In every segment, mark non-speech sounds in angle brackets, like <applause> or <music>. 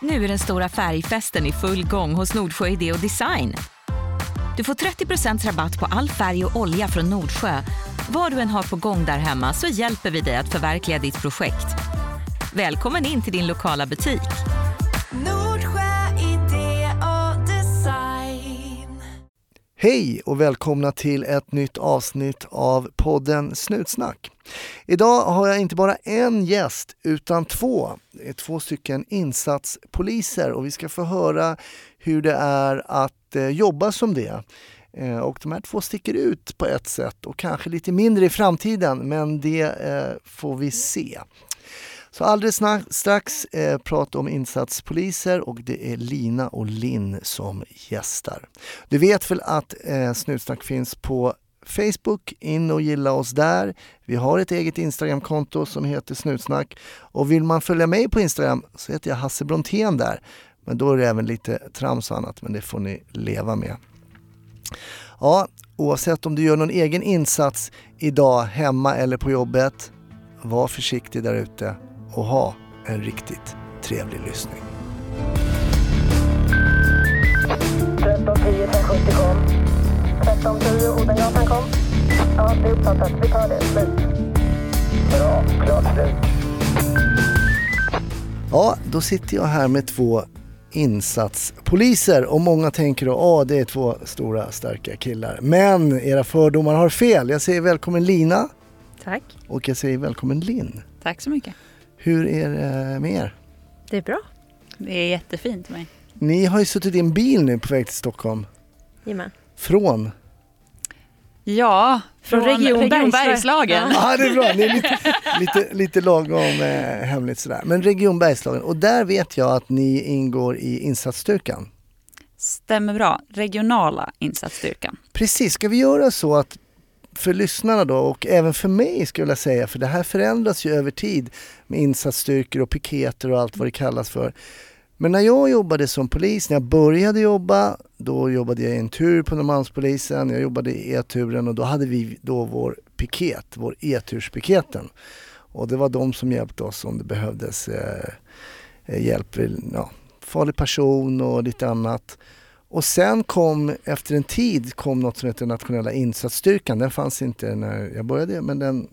Nu är den stora färgfesten i full gång hos Nordsjö Idé och Design. Du får 30% rabatt på all färg och olja från Nordsjö. Vad du än har på gång där hemma så hjälper vi dig att förverkliga ditt projekt. Välkommen in till din lokala butik. Nordsjö idé och design. Hej och välkomna till ett nytt avsnitt av podden Snutsnack. Idag har jag inte bara en gäst utan två. Det är två stycken insatspoliser och vi ska få höra hur det är att eh, jobba som det. Eh, och de här två sticker ut på ett sätt och kanske lite mindre i framtiden men det eh, får vi se. Så alldeles strax eh, prata om insatspoliser och det är Lina och Linn som gästar. Du vet väl att eh, Snutsnack finns på Facebook, in och gilla oss där. Vi har ett eget Instagramkonto som heter Snutsnack och vill man följa mig på Instagram så heter jag Hasse Brontén där. Men då är det även lite trams och annat, men det får ni leva med. Ja, oavsett om du gör någon egen insats idag hemma eller på jobbet, var försiktig där ute och ha en riktigt trevlig lyssning. 1310 1070 kom. 1310 Odengatan kom. Ja, det är uppfattat. Vi tar det. Slut. Bra. Klart slut. Ja, då sitter jag här med två insatspoliser och många tänker då, ja det är två stora starka killar. Men era fördomar har fel. Jag säger välkommen Lina Tack. och jag säger välkommen Linn. Tack så mycket. Hur är det med er? Det är bra. Det är jättefint med mig. Ni har ju suttit i en bil nu på väg till Stockholm. Jajamän. Från? Ja, från, Från Region Region Bergslagen. Bergslagen. Ja, det är bra. Ni är lite, <laughs> lite, lite lagom eh, hemligt sådär. Men Region Bergslagen, och där vet jag att ni ingår i insatsstyrkan. Stämmer bra. Regionala insatsstyrkan. Precis, ska vi göra så att för lyssnarna då och även för mig skulle jag säga, för det här förändras ju över tid med insatsstyrkor och piketer och allt vad det kallas för. Men när jag jobbade som polis, när jag började jobba, då jobbade jag i en tur på Norrmalmspolisen, jag jobbade i E-turen och då hade vi då vår piket, vår E-turspiketen. Och det var de som hjälpte oss om det behövdes eh, eh hjälp, vid, ja, farlig person och lite annat. Och sen kom, efter en tid, kom något som heter nationella insatsstyrkan. Den fanns inte när jag började men den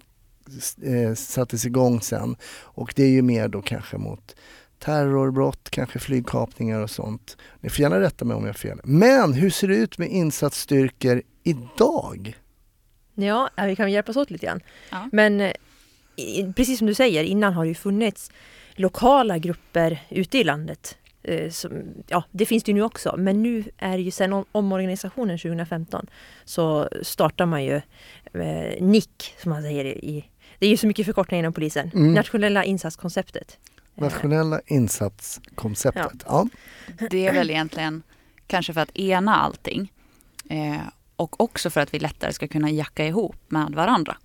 eh, sattes igång sen. Och det är ju mer då kanske mot terrorbrott, kanske flygkapningar och sånt. Ni får gärna rätta mig om jag har fel. Men hur ser det ut med insatsstyrkor idag? Ja, ja, vi kan hjälpas åt lite grann. Ja. Men eh, precis som du säger, innan har det ju funnits lokala grupper ute i landet. Eh, som, ja, det finns det ju nu också. Men nu är det ju sen om, omorganisationen 2015 så startar man ju eh, NIC, som man säger i... Det är ju så mycket förkortningar inom polisen. Mm. Nationella insatskonceptet. Eh, Nationella insatskonceptet. Ja. Det är väl egentligen kanske för att ena allting. Eh, och också för att vi lättare ska kunna jacka ihop med varandra.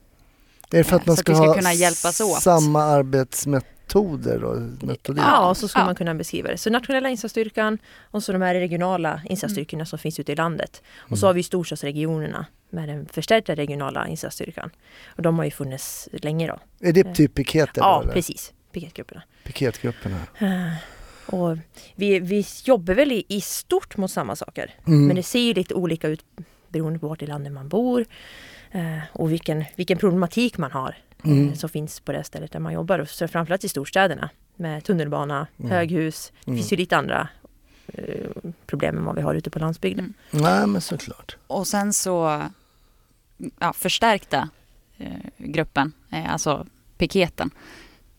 Är det för att Så man ska vi ska ha kunna hjälpas åt. samma arbetsmetoder och metodik? Ja, och så skulle Ja. man kunna beskriva det. Så nationella insatsstyrkan och så de här regionala insatsstyrkorna som finns ute i landet. Och så har vi storstadsregionerna med den förstärkta regionala insatsstyrkan. Och de har ju funnits länge då. Är det typ piketer? ja, eller? precis. Piketgrupperna. Piketgrupperna. Eh, Och vi, vi jobbar väl i, i stort mot samma saker. Mm. Men det ser ju lite olika ut beroende på vart i landet man bor. eh, Och vilken, vilken problematik man har eh, Mm. som finns på det stället där man jobbar. Så framförallt i storstäderna med tunnelbana, Mm. höghus. Det Mm. finns ju lite andra problem än vad vi har ute på landsbygden. Mm. Nej men såklart. Och sen så ja, förstärkta gruppen, alltså piketen,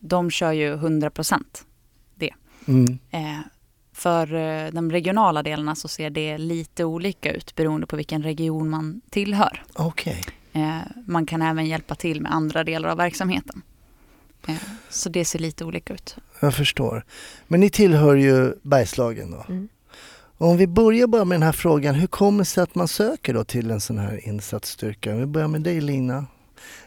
de kör ju 100 procent. Mm. Eh, för eh, de regionala delarna så ser det lite olika ut beroende på vilken region man tillhör. Okej. Eh, man kan även hjälpa till med andra delar av verksamheten. Eh, så det ser lite olika ut. Jag förstår. Men ni tillhör ju Bergslagen då. Mm. Om vi börjar bara med den här frågan, hur kommer det sig att man söker då till en sån här insatsstyrka? Vi börjar med dig Lina.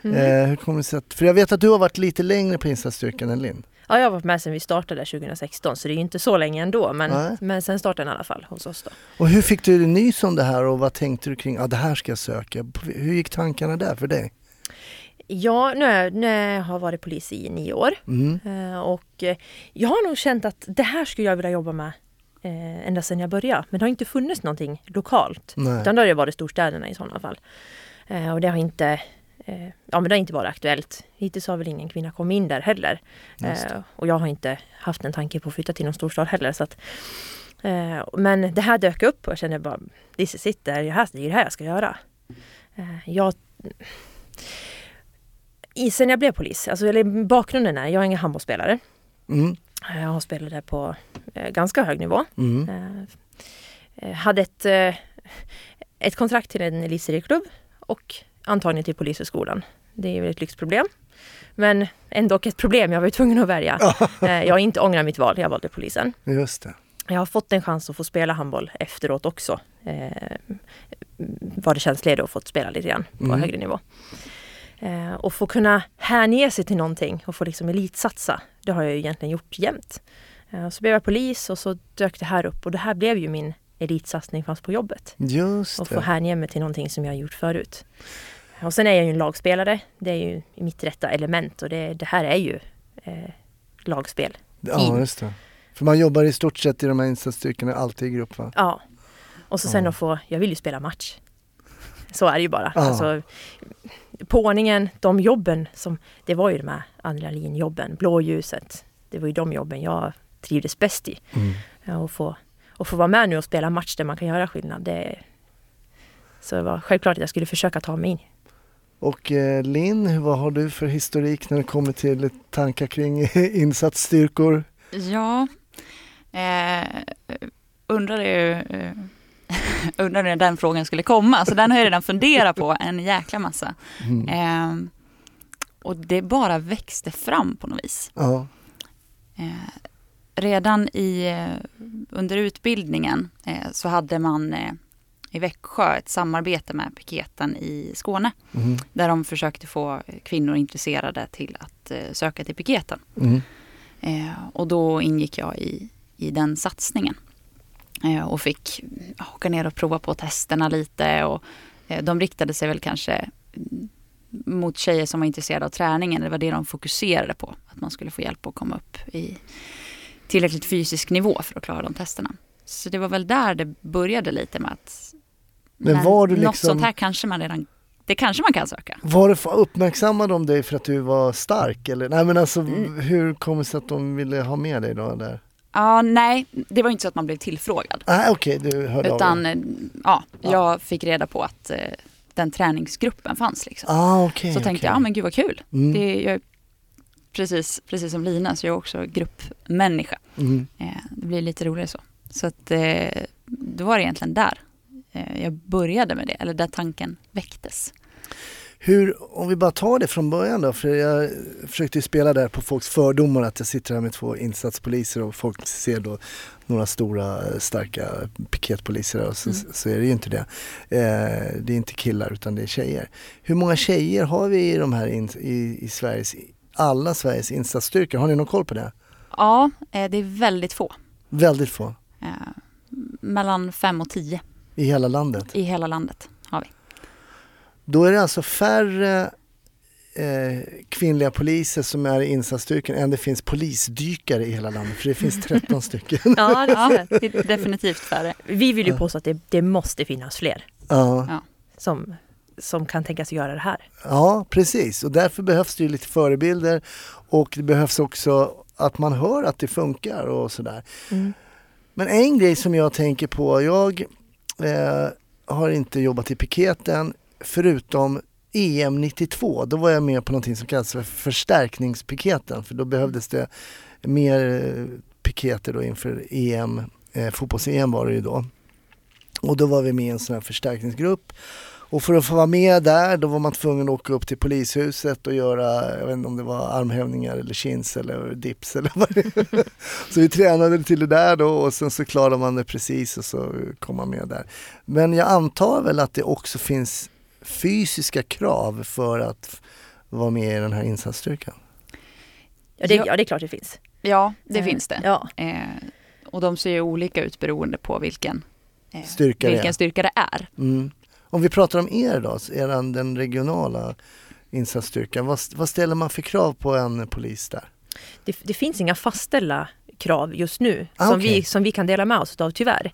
Mm. Eh, hur kommer det sig att, för jag vet att du har varit lite längre på insatsstyrkan än Linn. Ja, jag har varit med sedan vi startade 2016 så det är ju inte så länge ändå. Nej. Men, men sen startade den i alla fall hos oss då. Och hur fick du nys om det här och vad tänkte du kring, ja det här ska jag söka. Hur gick tankarna där för dig? Ja, nu, är, nu har jag varit polis i nio år. Mm. Eh, Och eh, jag har nog känt att det här skulle jag vilja jobba med eh, ända sedan jag började. Men det har inte funnits någonting lokalt. Nej. Utan då har det varit storstäderna i sådana fall. Eh, och det har inte Ja men det har inte varit aktuellt. Hittills har väl ingen kvinna kommit in där heller. Eh, och jag har inte haft en tanke på att flytta till någon storstad heller. Så att, eh, men det här dök upp och jag kände bara This is it, det är det här, det är det här jag ska göra. Eh, jag, i, sen jag blev polis, alltså eller bakgrunden är, jag är ingen handbollsspelare. Mm. Jag har spelat där på eh, ganska hög nivå. Mm. Eh, eh, hade ett, eh, ett kontrakt till en elitserieklubb och antagning till Polishögskolan. Det är väl ett lyxproblem. Men ändå ett problem, jag var ju tvungen att välja. <laughs> Eh, jag har inte ångrat mitt val, jag valde polisen. Just det. Jag har fått en chans att få spela handboll efteråt också. Eh, var det tjänstledig och fått spela lite grann på Mm. högre nivå. Eh, och få kunna hänge sig till någonting och få liksom elitsatsa. Det har jag ju egentligen gjort jämt. Eh, så blev jag polis och så dök det här upp och det här blev ju min elitsatsning fast på jobbet. Just Och få hänge mig till någonting som jag har gjort förut. Och sen är jag ju en lagspelare. Det är ju mitt rätta element och det, det här är ju eh, lagspel. Ja, just det. För man jobbar i stort sett i de här insatsstyrkorna alltid i grupp va? Ja. Och så sen Ja. att få, jag vill ju spela match. Så är det ju bara. Ja. Alltså, på ordningen, de jobben som, det var ju de här adrenalinjobben, blåljuset. Det var ju de jobben jag trivdes bäst i. Mm. Ja, och, få, och få vara med nu och spela match där man kan göra skillnad. Det, så det var självklart att jag skulle försöka ta mig in. Och eh, Linn, vad har du för historik när det kommer till tankar kring <laughs> insatsstyrkor? Ja, eh, undrade ju eh, <laughs> undrade när den frågan skulle komma. Så den har jag redan funderat på en jäkla massa. Mm. Eh, och det bara växte fram på något vis. Ja. Eh, redan i, eh, under utbildningen eh, så hade man eh, i Växjö ett samarbete med piketen i Skåne. Mm. Där de försökte få kvinnor intresserade till att söka till piketen. Mm. Och då ingick jag i, i den satsningen. Och fick åka ner och prova på testerna lite. Och, de riktade sig väl kanske mm, mot tjejer som var intresserade av träningen. Det var det de fokuserade på. Att man skulle få hjälp att komma upp i tillräckligt fysisk nivå för att klara de testerna. Så det var väl där det började lite med att Men var du något liksom- sånt här kanske man redan, det kanske man kan söka. Var det uppmärksammade de dig för att du var stark eller? Nej men alltså Mm. hur kom det sig att de ville ha med dig då där? Ja, nej, det var inte så att man blev tillfrågad. Nej okej, du hörde av Utan dig. eh, ja, Ja. jag fick reda på att eh, den träningsgruppen fanns. Liksom. Ah, okej. så tänkte okej. jag, ja men gud vad kul. Mm. Det, jag precis, precis som Lina, så jag är också gruppmänniska. Mm. Eh, det blir lite roligare så. Så att eh, det var egentligen där eh, jag började med det, eller där tanken väcktes. Hur, om vi bara tar det från början då, för jag försökte spela där på folks fördomar att jag sitter här med två insatspoliser och folk ser då några stora starka piketpoliser och så, Mm. så är det ju inte det. Eh, det är inte killar utan det är tjejer. Hur många tjejer har vi i de här in, i, i Sveriges, alla Sveriges insatsstyrkor? Har ni någon koll på det? Ja, eh, det är väldigt få. Väldigt få Eh, mellan fem och tio i hela landet. i hela landet har vi. Då är det alltså färre eh, kvinnliga poliser som är i insatsstyrkan än det finns polisdykare i hela landet. För det finns <laughs> 13 stycken. Ja, det är definitivt färre. Vi vill ju påstå att det, det måste finnas fler Ja. som, som kan tänka sig göra det här. ja, precis. Och därför behövs det ju lite förebilder och det behövs också att man hör att det funkar och sådär. Mm. Men en grej som jag tänker på, jag eh, har inte jobbat i piketen förutom EM 92. Då var jag med på någonting som kallas för förstärkningspiketen för då behövdes det mer eh, piketer då inför EM, eh, fotbolls-EM var det ju då. Och då var vi med i en sån här förstärkningsgrupp. Och för att få vara med där då var man tvungen att åka upp till polishuset och göra, jag vet inte om det var armhävningar eller chins eller dips eller vad det <laughs> Så vi tränade till det där då och sen så klarade man det precis och så kom man med där. Men jag antar väl att det också finns fysiska krav för att vara med i den här insatsstyrkan. Ja, det, Ja. det är klart det finns. Ja, det Eh, finns det. Ja, Eh, och de ser ju olika ut beroende på vilken, eh, Styrka det vilken är. styrka det är. Mm. Om vi pratar om er då, är den, regionala insatsstyrkan? Vad, vad ställer man för krav på en polis där? Det, det finns inga fastställda krav just nu Ah, som, okej. vi, som vi kan dela med oss av tyvärr.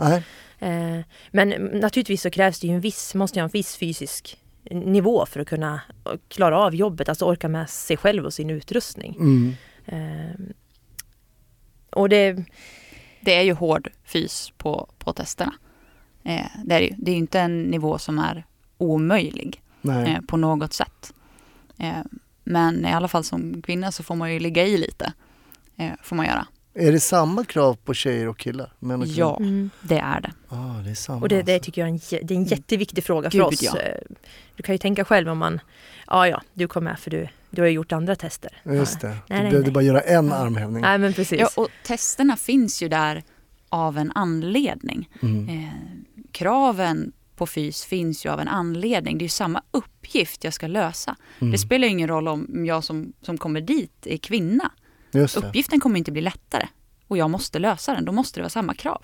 Eh, men naturligtvis så krävs det ju en viss, måste jag ha en viss fysisk nivå för att kunna klara av jobbet, alltså orka med sig själv och sin utrustning. Mm. Eh, och det, Det är ju hård fys på, på testerna. Eh, det är det ju. Det är ju inte en nivå som är omöjlig eh, på något sätt. Eh, men i alla fall som kvinna så får man ju ligga i lite. Eh, får man göra. Är det samma krav på tjejer och killar? Män och kvinnor? Ja, mm. det är det. Ah, det är samma. Och det, det tycker jag är en, det är en jätteviktig fråga för Gud, oss. ja. Eh, Du kan ju tänka själv om man, ja ja, du kom med för du, du har ju gjort andra tester. Just det. Nej, du nej, behövde nej. bara göra en armhävning. Nej men precis. Ja, och testerna finns ju där av en anledning. Mm. Eh, kraven på fys finns ju av en anledning. Det är ju samma uppgift jag ska lösa. Mm. Det spelar ju ingen roll om jag som, som kommer dit är kvinna. Just det. Uppgiften kommer inte bli lättare. Och jag måste lösa den. Då måste det vara samma krav.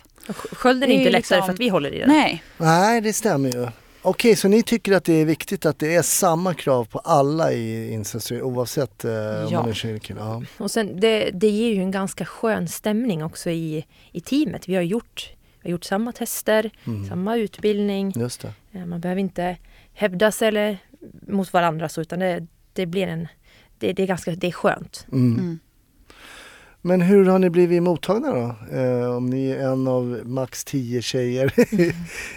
Skölden är inte lättare liksom- för att vi håller i den. Nej, Nej, det stämmer ju. Okej, så ni tycker att det är viktigt att det är samma krav på alla i insatsstyrkan oavsett eh, om Ja. man är tjej eller kille? Ja. Och sen det, det ger ju en ganska skön stämning också i, i teamet. Vi har gjort, vi har gjort samma tester, Mm. samma utbildning. Just det. Eh, Man behöver inte hävda sig eller mot varandra så utan det, det blir en det, det är ganska det är skönt. Mm. Mm. Men hur har ni blivit mottagna då? Eh, om ni är en av max 10 tjejer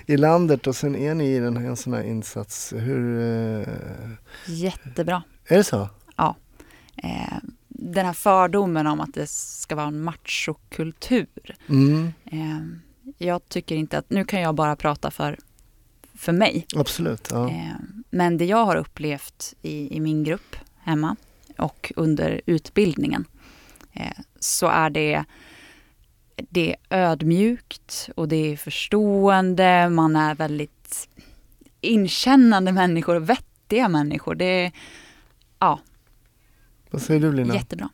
i landet och sen är ni i den här, en sån här insats. Hur, eh, jättebra. är det så? Eh, den här fördomen om att det ska vara en machokultur. Mm, Eh, jag tycker inte att, nu kan jag bara prata för, för mig. absolut. Ja. Eh, men det jag har upplevt i, i min grupp hemma och under utbildningen så är det, det är ödmjukt och det är förstående. Man är väldigt inkännande människor, vettiga människor. Det är ja, Vad säger du Lina? jättebra.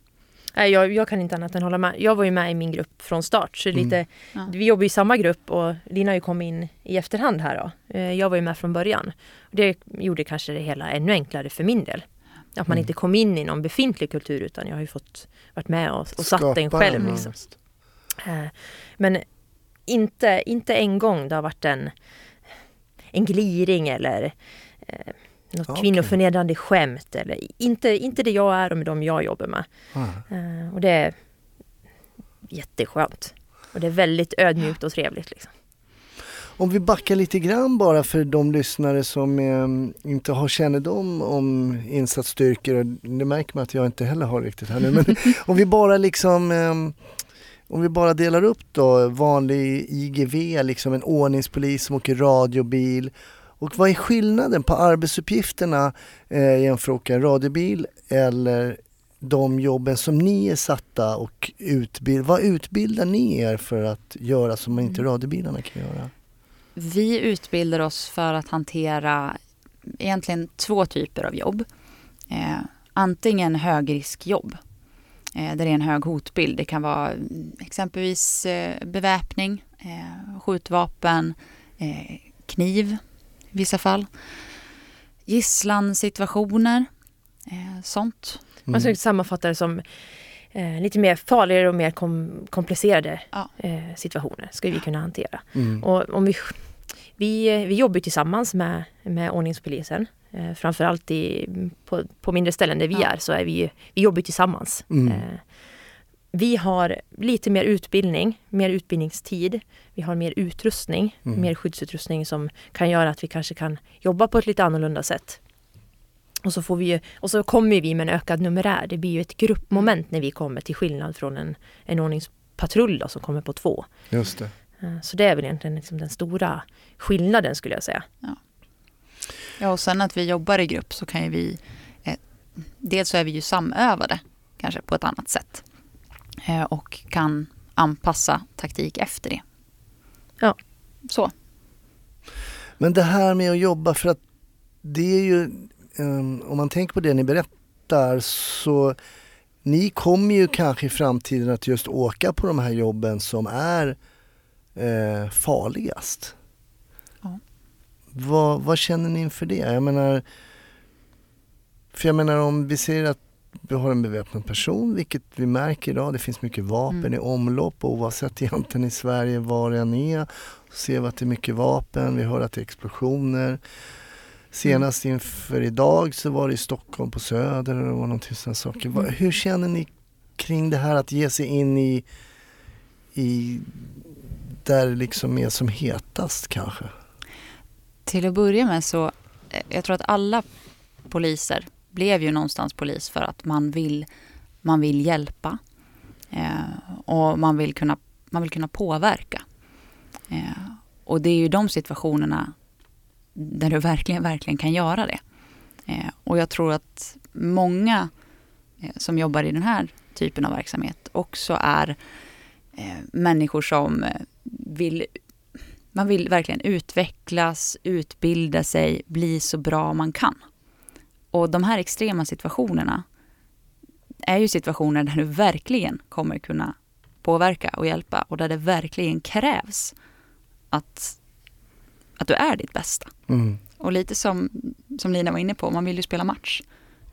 Nej, jag, jag kan inte annat än hålla med. Jag var ju med i min grupp från start. Så Mm. lite, Ja. Vi jobbar i samma grupp och Lina har ju kommit in i efterhand här. Då. Eh, Jag var ju med från början. Det gjorde kanske det hela ännu enklare för min del. Att man Mm. inte kom in i någon befintlig kultur utan jag har ju fått varit med och, och satt den själv. Liksom. Eh, Men inte, inte en gång det har varit en, en gliring eller eh, något Okej. kvinnoförnedrande skämt. Eller, inte, inte det jag är och med de jag jobbar med. Eh, Och det är jätteskönt. Och det är väldigt ödmjukt och trevligt. Liksom. Om vi backar lite grann bara för de lyssnare som eh, inte har kännedom om insatsstyrkor. Det märker man att jag inte heller har riktigt här nu. Men <laughs> om vi bara liksom eh, om vi bara delar upp då vanlig IGV, liksom en ordningspolis som åker radiobil. Och vad är skillnaden på arbetsuppgifterna eh, jämfört med att åka radiobil eller de jobben som ni är satta och utbild, vad utbildar ni er för att göra som inte radiobilarna kan göra? Vi utbildar oss för att hantera egentligen två typer av jobb. Eh, antingen högriskjobb, eh, där det är en hög hotbild. Det kan vara exempelvis eh, beväpning, eh, skjutvapen, eh, kniv i vissa fall. Gisslansituationer, eh, sånt. Man skulle sammanfatta det som eh, lite mer farligare och mer kom, komplicerade Ja. eh, situationer ska vi kunna hantera. Mm. Och om vi, vi, vi jobbar tillsammans med, med ordningspolisen. Eh, framförallt i, på, på mindre ställen där vi Ja. är så är vi, vi jobbar tillsammans. Mm. Eh, vi har lite mer utbildning, mer utbildningstid. Vi har mer utrustning, Mm. mer skyddsutrustning som kan göra att vi kanske kan jobba på ett lite annorlunda sätt. Och så, får vi ju, och så kommer vi med en ökad numerär. Det blir ju ett gruppmoment när vi kommer till skillnad från en, en ordningspatrull då, som kommer på två. Just det. Eh, Så det är väl egentligen liksom den stora skillnaden skulle jag säga. Ja, och sen att vi jobbar i grupp så kan ju vi... Eh, dels så är vi ju samövade kanske på ett annat sätt. Eh, och kan anpassa taktik efter det. Ja. Så. Men det här med att jobba för att det är ju, eh, om man tänker på det ni berättar så ni kommer ju kanske i framtiden att just åka på de här jobben som är eh, farligast. Ja. Vad, vad känner ni inför det? Jag menar, För jag menar om vi säger att vi har en beväpnad person, vilket vi märker idag, det finns mycket vapen Mm. i omlopp oavsett egentligen i Sverige var det än är. Så ser vi att det är mycket vapen, vi hör att det är explosioner. Senast inför idag så var det i Stockholm på Söder och det var någonting sådana saker. Mm. Hur känner ni kring det här att ge sig in i, i där det liksom är som hetast kanske? Till att börja med så, eh, jag tror att alla poliser blev ju någonstans polis för att man vill, man vill hjälpa. Eh, och man vill kunna, man vill kunna påverka. Eh, och det är ju de situationerna där du verkligen, verkligen kan göra det. Eh, och jag tror att många eh, som jobbar i den här typen av verksamhet också är eh, människor som vill man vill verkligen utvecklas, utbilda sig, bli så bra man kan. Och de här extrema situationerna är ju situationer där du verkligen kommer kunna påverka och hjälpa och där det verkligen krävs att, att du är ditt bästa. Mm. Och lite som, som Lina var inne på, man vill ju spela match.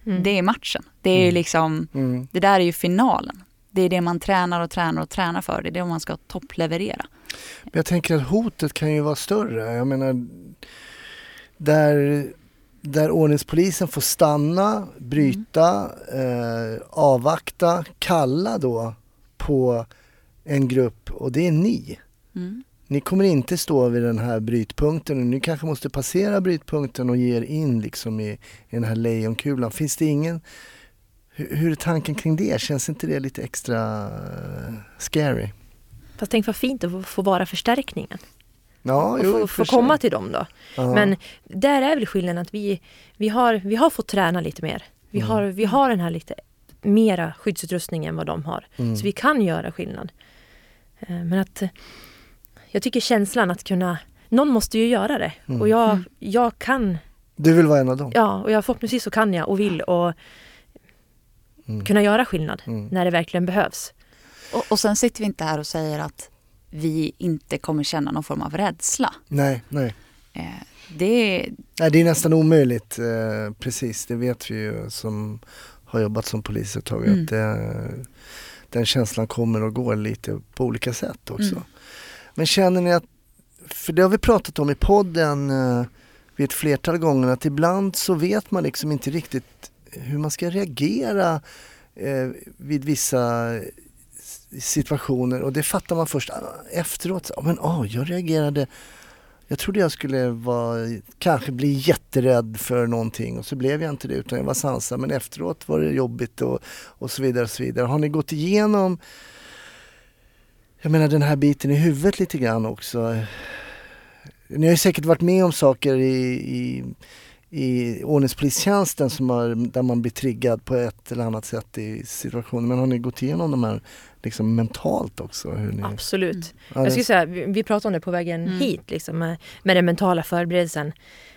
Mm. Det är matchen. Det är Mm. liksom, Mm. det där är ju finalen. Det är det man tränar och tränar och tränar för. Det är det man ska toppleverera. Men jag tänker att hotet kan ju vara större. Jag menar, där, där ordningspolisen får stanna, bryta, eh, avvakta, kalla då på en grupp och det är ni. Mm. Ni kommer inte stå vid den här brytpunkten och ni kanske måste passera brytpunkten och ge er in liksom i, i den här lejonkulan. Finns det ingen, hur, hur är tanken kring det? Känns inte det lite extra eh, scary? Fast tänk vad fint att få- vara förstärkningen. Ja, och jo, få, få komma till dem då. Ja. Men där är väl skillnaden att vi, vi, har, vi har fått träna lite mer. Vi, Mm. har, vi har den här lite mera skyddsutrustning än vad de har. Mm. Så vi kan göra skillnad. Eh, Men att jag tycker känslan att kunna, någon måste ju göra det. Mm. Och jag, Mm. jag kan, Du vill vara en av dem? ja, och jag förhoppningsvis så kan jag och vill och Mm. kunna göra skillnad Mm. när det verkligen behövs. Och, och sen sitter vi inte här och säger att vi inte kommer känna någon form av rädsla. Nej, nej. Eh, det, nej. Det är nästan omöjligt, eh, precis. Det vet vi ju som har jobbat som polis ett tag. Mm. Att det, den känslan kommer och går lite på olika sätt också. Mm. Men känner ni att, för det har vi pratat om i podden eh, vid ett flertal gånger, att ibland så vet man liksom inte riktigt hur man ska reagera eh, vid vissa situationer och det fattar man först efteråt. Ja, men ah, jag reagerade jag trodde jag skulle vara, kanske bli jätterädd för någonting och så blev jag inte det utan jag var sansad men efteråt var det jobbigt och, och så vidare. Och så vidare. Har ni gått igenom jag menar den här biten i huvudet lite grann också? Ni har ju säkert varit med om saker i, i, i ordningspolistjänsten som har, där man blir triggad på ett eller annat sätt i situationen. Men har ni gått igenom de här liksom mentalt också? Hur ni, Absolut. Ja, Jag skulle säga, vi, vi pratade om det på vägen Mm. hit, liksom, med, med den mentala förberedelsen.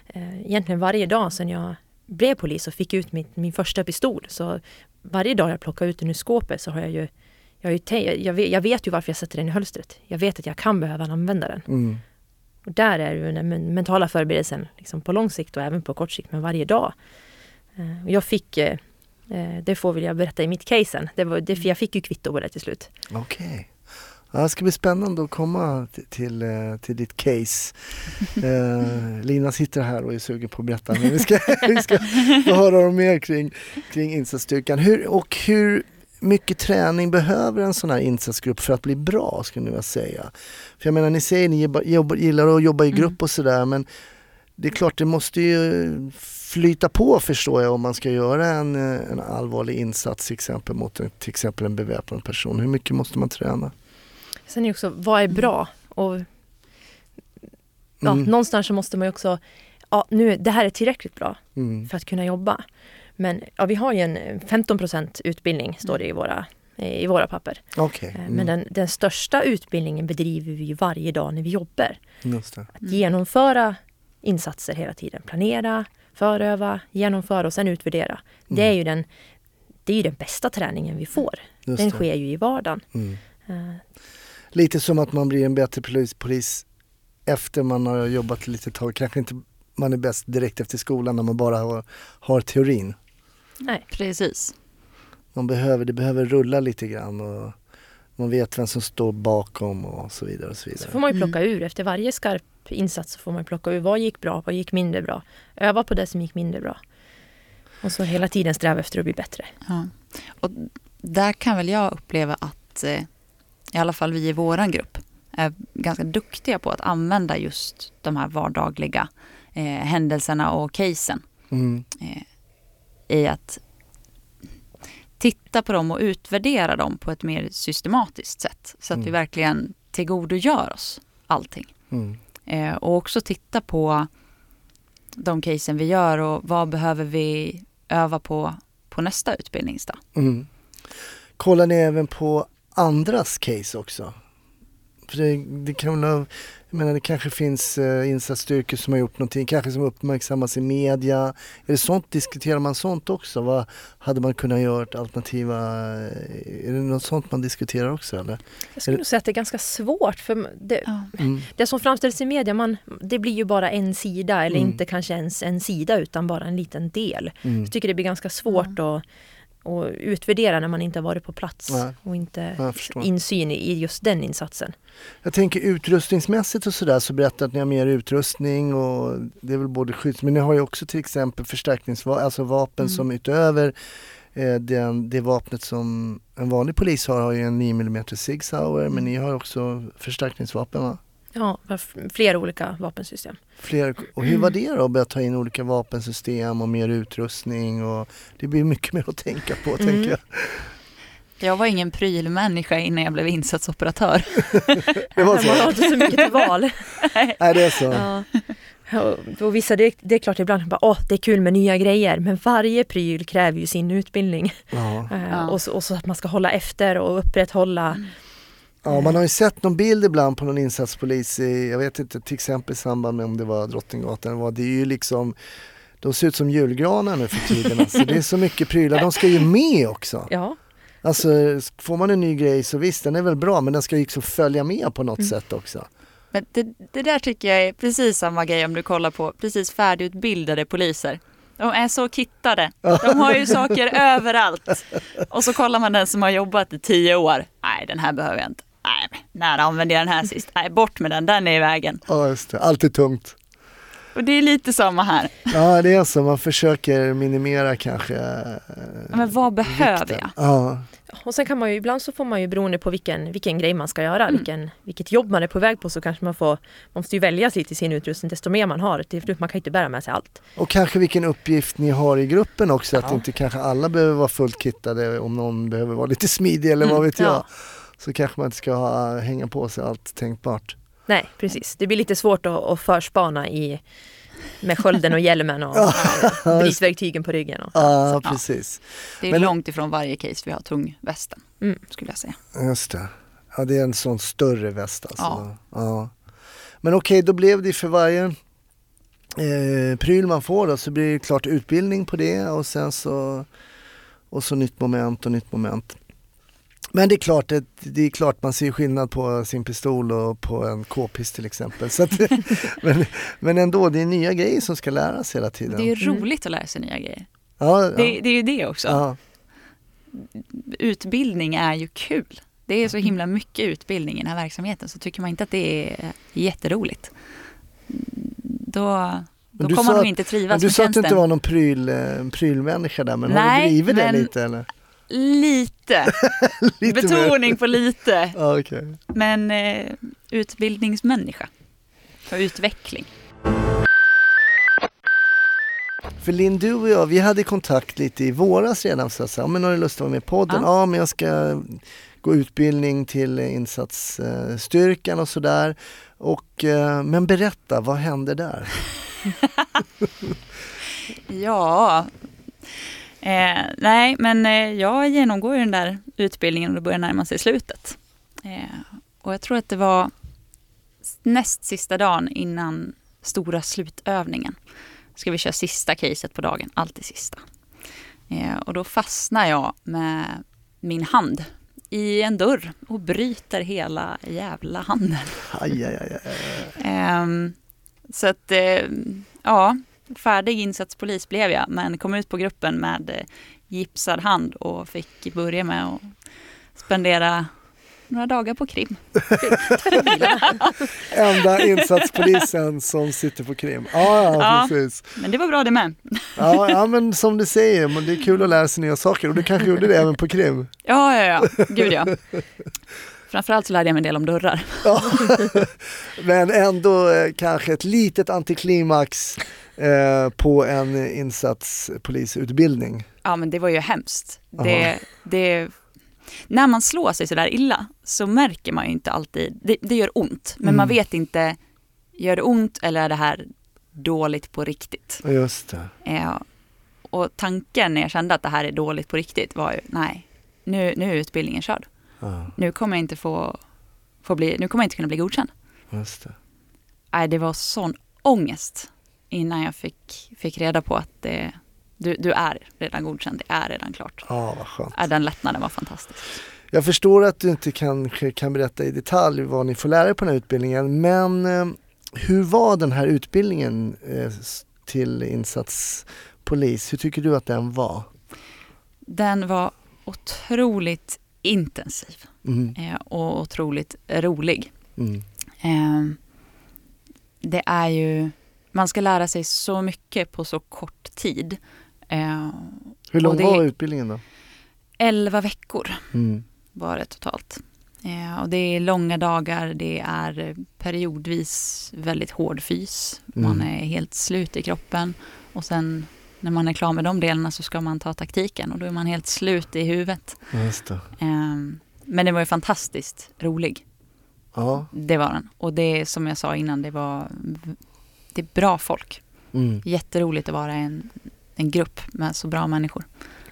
Eh, egentligen varje dag sedan jag blev polis och fick ut min, min första pistol, så varje dag jag plockar ut den ur skåpet så har jag ju jag, jag, vet, jag vet ju varför jag sätter den i hölstret. Jag vet att jag kan behöva använda den. Mm. Och där är ju den men- mentala förberedelsen liksom på lång sikt och även på kort sikt, men varje dag. Eh, jag fick, eh, eh, det får väl jag berätta i mitt case sen, det var, det, jag fick ju kvitto på det till slut. Okej. Ja, det ska bli spännande att komma till, till, eh, till ditt case. <laughs> Eh, Lina sitter här och är sugen på att berätta men vi ska, <laughs> vi ska höra mer kring, kring insatsstyrkan. Hur, och hur mycket träning behöver en sån här insatsgrupp för att bli bra skulle ni vilja säga? För jag menar ni säger ni jobba, jobba, gillar att jobba i grupp och sådär men det är klart det måste ju flyta på förstår jag om man ska göra en, en allvarlig insats till exempel mot en, till exempel en beväpnad person. Hur mycket måste man träna? Sen är det också, vad är bra? Och ja, Mm. någonstans så måste man ju också, ja nu, det här är tillräckligt bra Mm. för att kunna jobba. Men ja, vi har ju en 15% utbildning, står det i våra, i våra papper. Okej, Eh, mm. Men den, den största utbildningen bedriver vi varje dag när vi jobbar. just det. Att genomföra insatser hela tiden. Planera, föröva, genomföra och sen utvärdera. Det är ju den, det är ju den bästa träningen vi får. Just den det. sker ju i vardagen. Mm. Eh, Lite som att man blir en bättre polis, polis efter man har jobbat lite tag. Kanske inte man är bäst direkt efter skolan när man bara har, har teorin. Nej. Precis. Man behöver, det behöver rulla lite grann och man vet vem som står bakom och så vidare. Och så Så vidare. får man ju Mm. plocka ur. Efter varje skarp insats så får man plocka ur vad gick bra, vad gick mindre bra. Öva på det som gick mindre bra. Och så hela tiden sträva efter att bli bättre. Ja. Och där kan väl jag uppleva att eh, i alla fall vi i våran grupp är ganska duktiga på att använda just de här vardagliga eh, händelserna och casen. Mm. eh, i att titta på dem och utvärdera dem på ett mer systematiskt sätt. Så att vi Mm. verkligen tillgodogör oss allting. Mm. Eh, och också titta på de casen vi gör och vad behöver vi öva på på nästa utbildningsdag. Mm. Kollar ni även på andras case också? För det, det kan jag menar det kanske finns eh, insatsstyrkor som har gjort någonting, kanske som uppmärksammas i media. Är det sånt, diskuterar man sånt också? Vad hade man kunnat göra alternativa, eh, är det något sånt man diskuterar också eller? Jag skulle nog säga att det är ganska svårt för det, Ja. Mm. det som framställs i media, man, det blir ju bara en sida eller Mm. inte kanske ens en sida utan bara en liten del. Mm. Jag tycker det blir ganska svårt att, att utvärdera när man inte har varit på plats Nej. och inte insyn i just den insatsen. Jag tänker utrustningsmässigt och sådär så berättar att ni har mer utrustning och det är väl både skydds... Men ni har ju också till exempel förstärkningsvapen, alltså vapen Mm. som utöver eh, den, det vapnet som en vanlig polis har, har ju en 9 mm Sig Sauer men ni har också förstärkningsvapen va? Ja, flera olika vapensystem. Fler, och hur var det då att börja ta in olika vapensystem och mer utrustning och det blir mycket mer att tänka på Mm. tänker jag. Jag var ingen prylmänniska innan jag blev insatsoperatör. Det var Man har så? inte så mycket till val. Nej det är så. Ja. Och- vissa, det, det är klart ibland bara, åh det är kul med nya grejer, men varje pryl kräver ju sin utbildning. Ja. Eh, Ja. Och, så, och så att man ska hålla efter och upprätthålla. Ja, man har ju sett någon bild ibland på någon insatspolis i, jag vet inte, till exempel i samband med om det var Drottninggatan det är ju liksom de ser ut som julgranar nu för tiden. Alltså, det är så mycket prylar, de ska ju med också. Ja, Alltså får man en ny grej så visst den är väl bra men den ska ju liksom följa med på något Mm. sätt också. Men det, det där tycker jag är precis samma grej om du kollar på precis färdigutbildade poliser. De är så kittade. De har ju saker <laughs> överallt. Och så kollar man den som har jobbat i tio år. Nej, den här behöver jag inte. Nej, när använde jag den här <laughs> sist? Nej, bort med den, den är i vägen. Ja just det, allt är tungt. Och det är lite samma här. Ja det är så, man försöker minimera kanske. eh, Men vad behöver vikten. jag? Ja, och sen kan man ju ibland så får man ju beroende på vilken, vilken grej man ska göra, Mm. vilken, vilket jobb man är på väg på så kanske man får, man måste ju välja lite i sin utrustning desto mer man har. Till slut, man kan ju inte bära med sig allt. och kanske vilken uppgift ni har i gruppen också, att Ja. inte kanske alla behöver vara fullt kittade om någon behöver vara lite smidig eller vad Mm, vet jag. ja. Så kanske man inte ska ha, hänga på sig allt tänkbart. Nej, precis. Det blir lite svårt att, att förspana i, med skölden och hjälmen och <laughs> Ja, brisverktygen på ryggen. Och, Ja, Ja. precis. Det är Men- långt ifrån varje case vi har tungvästen, Mm. skulle jag säga. Just det. Ja, det är en sån större väst alltså. Ja. Ja. Men okej, då blev det för varje eh, pryl man får då, så blir det klart utbildning på det och sen så och så nytt moment och nytt moment. Men det är klart, det, det är klart man ser skillnad på sin pistol och på en k-pist till exempel. Att, <laughs> men, men ändå, det är nya grejer som ska läras hela tiden. Det är Mm. roligt att lära sig nya grejer. ja, ja, Det, det är ju det också. ja. Utbildning är ju kul. Det är så himla mycket utbildning i den här verksamheten så tycker man inte att det är jätteroligt. Då, då kommer man nog inte trivas du sa att du inte var någon pryl, eh, prylmänniska där, men har Nej, du blivit det lite eller? Lite, <laughs> lite mer. betoning på lite. Okej. Men eh, utbildningsmänniska och utveckling. För Linn, du och jag, vi hade kontakt lite i våras redan så säga, men har du lust att vara med i podden? Ja. Ja, men jag ska gå utbildning till insatsstyrkan och sådär. Och, eh, men berätta, vad hände där? <laughs> Ja, eh, nej men eh, jag genomgår ju den där utbildningen och det börjar närma sig slutet. Eh, och jag tror att det var näst sista dagen innan stora slutövningen. Ska vi köra sista caset på dagen, alltid sista. Eh, och då fastnar jag med min hand i en dörr och bryter hela jävla handen. Aj, aj, aj, aj. Ehm, så att, eh, ja, färdig insatspolis blev jag men kom ut på gruppen med eh, gipsad hand och fick börja med att spendera några dagar på krim. <laughs> Enda insatspolisen som sitter på krim. Ja, ja, Ja. precis. Men det var bra det med. Ja, ja, men som du säger, men det är kul att lära sig nya saker och du kanske gjorde det även på krim. Ja, ja, ja. Gud ja. Framförallt så lärde jag mig en del om dörrar. <laughs> Ja. Men ändå eh, kanske ett litet antiklimax eh, på en insatspolisutbildning. Ja, men det var ju hemskt. Det, det, när man slår sig sådär illa så märker man ju inte alltid, det, det gör ont, men Mm. man vet inte, gör det ont eller är det här dåligt på riktigt? Just det. Eh, och tanken när jag kände att det här är dåligt på riktigt var ju, nej, nu, nu är utbildningen körd. Ja, Nu kommer jag inte få, få bli, nu kommer jag inte kunna bli godkänd. just det. Nej, det var sån ångest innan jag fick, fick reda på att det, du, du är redan godkänd, det är redan klart. Ja, vad skönt. Ja, den lättnaden var fantastisk. Jag förstår att du inte kanske kan berätta i detalj vad ni får lära er på den här utbildningen, men eh, hur var den här utbildningen eh, till insatspolis? Hur tycker du att den var? Den var otroligt intensiv Mm, eh, och otroligt rolig. mm, Eh, det är ju, man ska lära sig så mycket på så kort tid. Eh, Hur lång var utbildningen då? 11 veckor Mm, var det totalt. Eh, och det är långa dagar, det är periodvis väldigt hård fys. Man Mm. är helt slut i kroppen. Och sen när man är klar med de delarna så ska man ta taktiken och då är man helt slut i huvudet. det. Eh, men det var ju fantastiskt rolig. Ja, Det var den. Och det som jag sa innan, det var det är bra folk. mm, Jätteroligt att vara en, en grupp med så bra människor.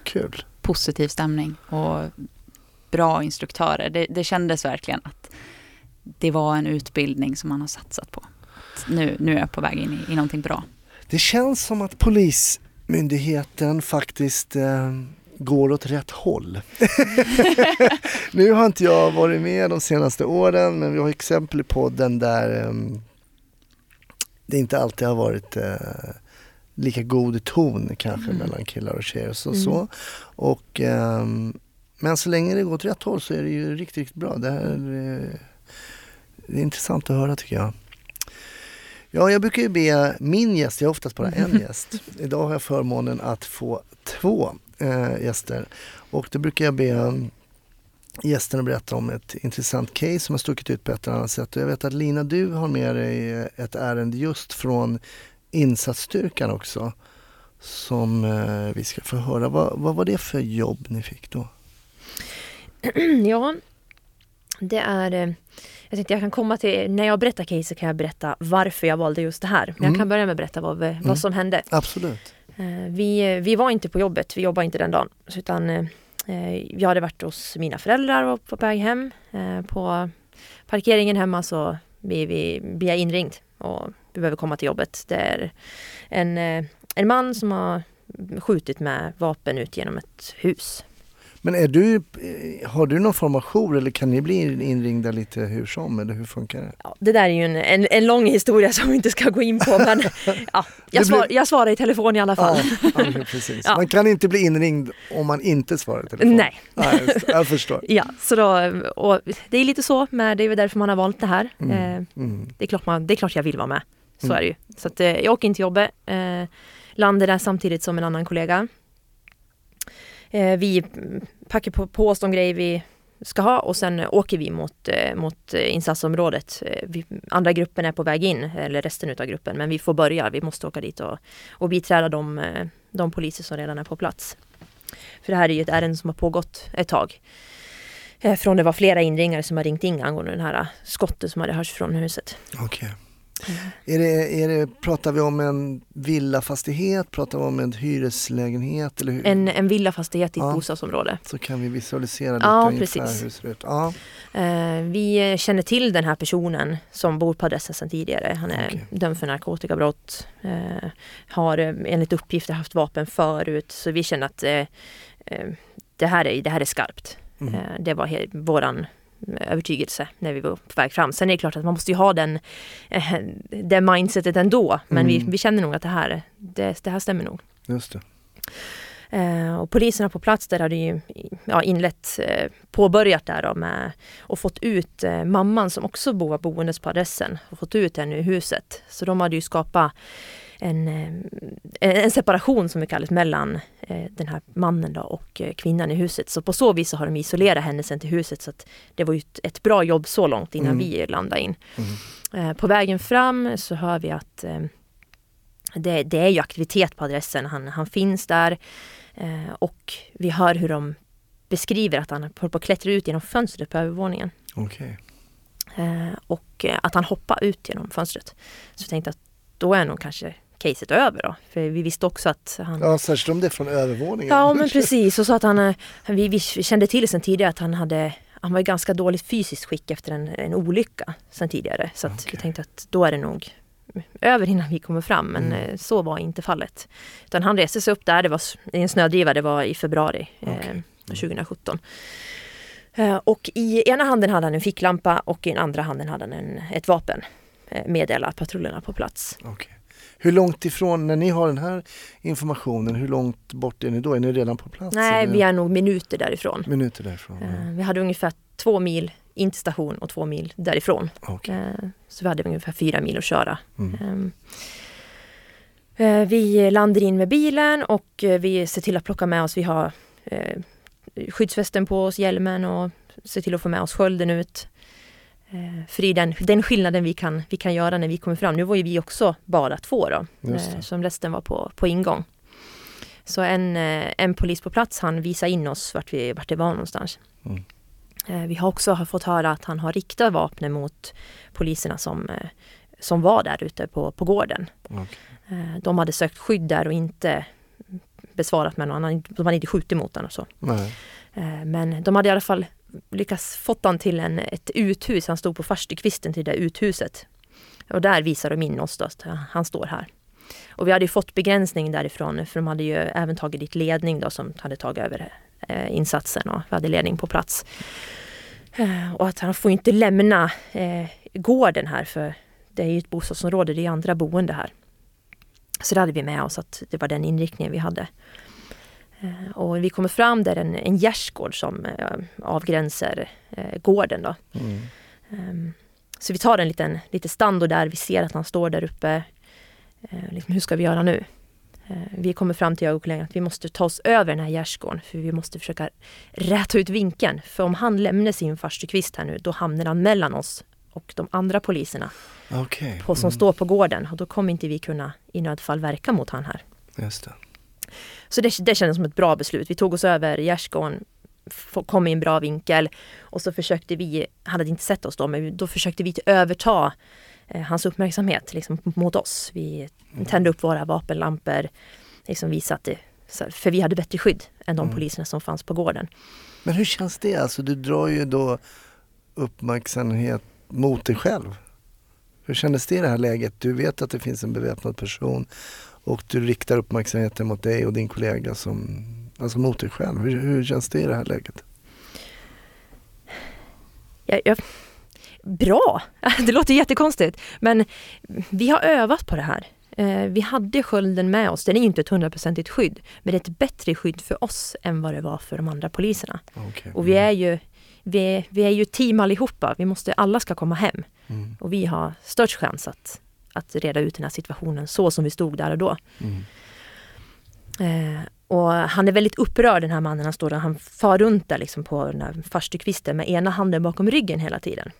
kul. Positiv stämning och bra instruktörer. Det, det kändes verkligen att det var en utbildning som man har satsat på. Nu, nu är jag på väg in i, i någonting bra. Det känns som att Polismyndigheten faktiskt eh, går åt rätt håll. <laughs> nu har inte jag varit med de senaste åren men vi har exempel i podden där eh, det inte alltid har varit eh, lika god ton kanske Mm. mellan killar och tjejer och så. Mm. så. Och, ehm, men så länge det går åt rätt håll så är det ju riktigt, riktigt bra. Det, här, eh, det är intressant att höra tycker jag. Ja, jag brukar ju be min gäst, jag har oftast bara en gäst. Idag har jag förmånen att få två eh, gäster. Och då brukar jag be mm, gästerna berätta om ett intressant case som har stuckit ut på ett eller annat sätt. Och jag vet att Lina, du har med dig eh, ett ärende just från insatsstyrkan också. Som eh, vi ska få höra. Vad, vad var det för jobb ni fick då? <clears throat> Ja, det är... eh, Jag tänkte jag kan komma till, när jag berättar case så kan jag berätta varför jag valde just det här. Men Mm. jag kan börja med att berätta vad, Mm. vad som hände. Absolut. Eh, Vi, vi var inte på jobbet, vi jobbade inte den dagen. Utan eh, eh, jag hade varit hos mina föräldrar och på väg hem. Eh, På parkeringen hemma så blir, vi, blir jag inringd och vi behöver komma till jobbet. Det är en, eh, en man som har skjutit med vapen ut genom ett hus. Men är du, eh, har du någon form av jour eller kan ni bli inringda lite hur som eller hur funkar det? Ja, det där är ju en, en, en lång historia som vi inte ska gå in på <laughs> men ja, jag, blir- svar, jag svarar i telefon i alla fall. Ja, ja, precis. Man kan inte bli inringd om man inte svarar i telefon. Nej. Nej jag förstår. <laughs> Ja, så då, och det är lite så, men det är väl därför man har valt det här. Mm. Eh, Mm. det, är klart man, det är klart jag vill vara med. Så Mm. är det ju. Så att, eh, jag åker in till jobbet, eh, landar där samtidigt som en annan kollega. Eh, vi packar på, på oss de grejer vi ska ha och sen eh, åker vi mot, eh, mot eh, insatsområdet. Eh, vi, andra gruppen är på väg in, eller resten utav gruppen, men vi får börja. Vi måste åka dit och, och biträda de, de poliser som redan är på plats. För det här är ju ett ärende som har pågått ett tag. Från det var flera inringare som har ringt in angående den här skottet som hade hörts från huset. Okej. Är det, är det, pratar vi om en villafastighet, pratar vi om en hyreslägenhet eller hur? En, en villafastighet i ett Ja. bostadsområde. Så kan vi visualisera lite Ja, ungefär precis. hur det ser ut. Ja, Eh, vi känner till den här personen som bor på adressen sedan tidigare. Han är Okej. dömd för narkotikabrott. Eh, har eh, enligt uppgifter haft vapen förut. Så vi känner att det, här är, det här är skarpt. mm. Det var våran, övertygelse när vi var på väg fram. Sen är det klart att man måste ju ha den, eh, det mindsetet ändå. Men vi, Mm. vi känner nog att det här, det, det här stämmer nog. Just det. Eh, och poliserna på plats där hade ju ja, inlett, eh, påbörjat där då med och fått ut eh, mamman som också var boendes på adressen och fått ut henne ur huset. Så de hade ju skapat en, eh, en separation som vi kallar det, mellan eh, den här mannen då och eh, kvinnan i huset. Så på så vis så har de isolerat henne sen till huset så att det var ju ett, ett bra jobb så långt innan Mm. vi landade in. Mm. Eh, på vägen fram så hör vi att eh, det, det är ju aktivitet på adressen. Han, han finns där eh, och vi hör hur de beskriver att han håller på att klättra ut genom fönstret på övervåningen. Eh, och eh, att han hoppar ut genom fönstret. Så jag tänkte att då är nog kanske caset över då. För vi visste också att han... Ja, särskilt om det är från övervåningen. Ja men <laughs> precis, och så att han, eh, vi, vi kände till sen tidigare att han hade han var i ganska dåligt fysiskt skick efter en, en olycka sen tidigare. Så att vi tänkte att då är det nog över innan vi kommer fram. Men Mm. eh, så var inte fallet. Utan han reste sig upp där, det var i en snödriva, det var i februari eh, Okej. 2017. Eh, och i ena handen hade han en ficklampa och i den andra handen hade han en, ett vapen. Eh, meddela patrullerna på plats. Okej. Hur långt ifrån, när ni har den här informationen, hur långt bort är ni då? Är ni redan på plats? Nej, vi är nog minuter därifrån. Minuter därifrån? Eh, vi hade ungefär två mil in till station och två mil därifrån. Ja. Okej. Eh, Så vi hade ungefär fyra mil att köra. Mm. Ehm, eh, Vi landar in med bilen och vi ser till att plocka med oss, vi har skyddsvästen på oss, hjälmen och ser till att få med oss skölden ut. Eh, För det är den, den skillnaden vi kan, vi kan göra när vi kommer fram. Nu var ju vi också bara två då, eh, som resten var på, på ingång. Så en, eh, en polis på plats han visar in oss vart vi vart det var någonstans. Mm. Vi har också fått höra att han har riktat vapnen mot poliserna som, som var där ute på, på gården. Eh, De hade sökt skydd där och inte besvarat med någon annan. De hade inte skjutit mot den och så. Nej. Eh, Men de hade i alla fall lyckats fått han till en, ett uthus. Han stod på farstukvisten till det där uthuset. Och där visar de in oss då, att han står här. Och vi hade ju fått begränsning därifrån för de hade ju även tagit dit ledning då som hade tagit över eh, insatsen och vi hade ledning på plats. Eh, och att han får inte lämna eh, gården här för det är ju ett bostadsområde, det är andra boende här. Så det hade vi med oss att det var den inriktningen vi hade. Eh, Och vi kommer fram där en, en gärdsgård som eh, avgränsar eh, gården. Då. Mm. Ehm, Så vi tar en liten, lite standard där, vi ser att han står där uppe. Liksom, hur ska vi göra nu? Vi kommer fram till jag och kollegan att vi måste ta oss över den här gärdsgården för vi måste försöka räta ut vinkeln. För om han lämnar sin farstukvist här nu, då hamnar han mellan oss och de andra poliserna Okej. på, som Mm. står på gården. Och då kommer inte vi kunna i nödfall verka mot han här. Just det. Så det, det kändes som ett bra beslut. Vi tog oss över gärdsgården, kom i en bra vinkel och så försökte vi, han hade inte sett oss då, men då försökte vi överta eh, hans uppmärksamhet liksom, mot oss. Vi tände upp våra vapenlampor, liksom visa att det, så- för vi hade bättre skydd än de Mm. poliserna som fanns på gården. Men hur känns det? Alltså du drar ju då uppmärksamhet mot dig själv. Hur kändes det i det här läget? Du vet att det finns en beväpnad person och du riktar uppmärksamheten mot dig och din kollega som, alltså mot dig själv. Hur, hur känns det i det här läget? Jag, jag, bra! <laughs> Det låter jättekonstigt. Men vi har övat på det här. Eh, Vi hade skölden med oss. Den är inte ett hundraprocentigt skydd. Men det är ett bättre skydd för oss än vad det var för de andra poliserna. Okay. Och vi är ju, vi är, vi är ju team allihopa. Vi måste, alla ska komma hem. Mm. Och vi har störst chans att, att reda ut den här situationen så som vi stod där och då. Mm. Eh, och han är väldigt upprörd den här mannen. Han står där, han far runt där liksom på den där farstukvisten med ena handen bakom ryggen hela tiden.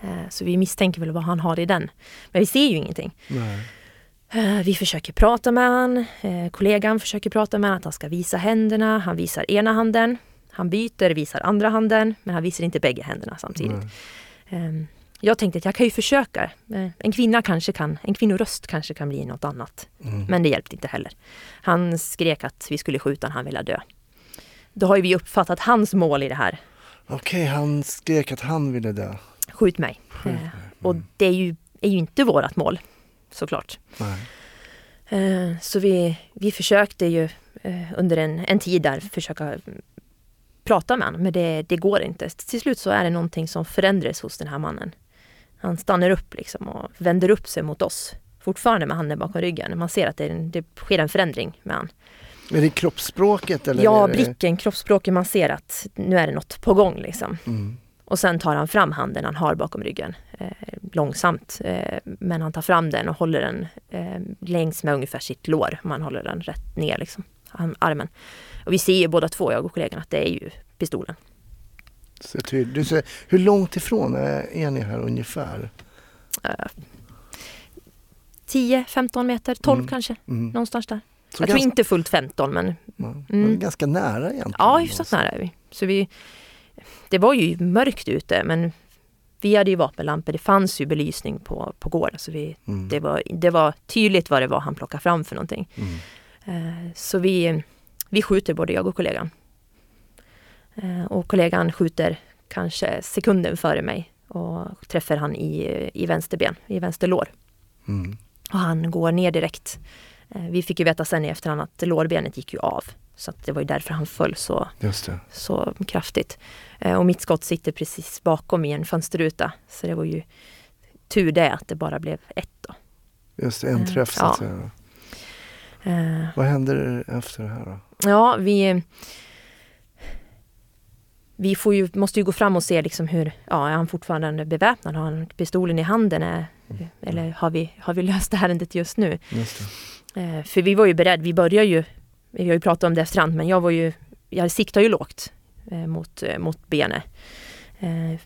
Eh, så vi misstänker väl vad han har i den. Men vi ser ju ingenting. Nej. Eh, vi försöker prata med han. Eh, kollegan försöker prata med han att han ska visa händerna. Han visar ena handen. Han byter, visar andra handen. Men han visar inte bägge händerna samtidigt. Nej. Jag tänkte att jag kan ju försöka. Eh, En kvinna kanske kan, en kvinnoröst kanske kan bli något annat. Mm. Men det hjälpte inte heller. Han skrek att vi skulle skjuta när han ville dö. Då har ju vi uppfattat hans mål i det här. Okej, han skrek att han ville dö. Skjut mig. Skjut Eh, mig. Och det är ju, är ju inte vårat mål, såklart. Nej. Eh, Så vi, vi försökte ju under en, en tid där försöka prata med honom, men det, det går inte. Till slut så är det någonting som förändras hos den här mannen. Han stannar upp liksom och vänder upp sig mot oss. Fortfarande med handen bakom ryggen. Man ser att det, en- det sker en förändring med han. Är det kroppsspråket eller? Ja, det... blicken, kroppsspråket, man ser att nu är det något på gång liksom. Mm. Och sen tar han fram handen han har bakom ryggen. Eh, långsamt. Eh, men han tar fram den och håller den eh, längs med ungefär sitt lår. Man håller den rätt ner liksom. Han, armen. Och vi ser ju båda två, jag och kollegan, att det är ju pistolen. Så tydligt. Du säger, hur långt ifrån är, är ni här ungefär? 10-15 meter, 12 Mm. kanske. Mm. Någonstans där. Så jag ganska, tror inte fullt 15 men Mm. ganska nära egentligen. ja, hyfsat nära är vi. Så vi. Det var ju mörkt ute men vi hade ju vapenlampor, det fanns ju belysning på, på gården. Så vi, Mm. det, var, det var tydligt vad det var han plockade fram för någonting. Mm. Eh, Så vi, vi skjuter både jag och kollegan. Eh, Och kollegan skjuter kanske sekunden före mig och träffar han i, i vänster ben, i vänster lår. Mm. Och han går ner direkt. Eh, Vi fick ju veta sen i efterhand att lårbenet gick ju av. Så det var ju därför han föll så, så kraftigt. Eh, Och mitt skott sitter precis bakom i en fönsterruta. Så det var ju tur det att det bara blev ett då. Just en träff så Ja. att säga. Eh, Vad händer efter det här då? Ja, vi... Vi får ju, måste ju gå fram och se liksom hur, ja, är han fortfarande beväpnad? Har han pistolen i handen? Är, eller har vi, har vi löst ärendet just nu? Just. Eh, för vi var ju beredda, vi börjar ju, vi har ju pratat om det efterhand, men jag var ju, jag siktar ju lågt eh, mot, eh, mot benet. Eh,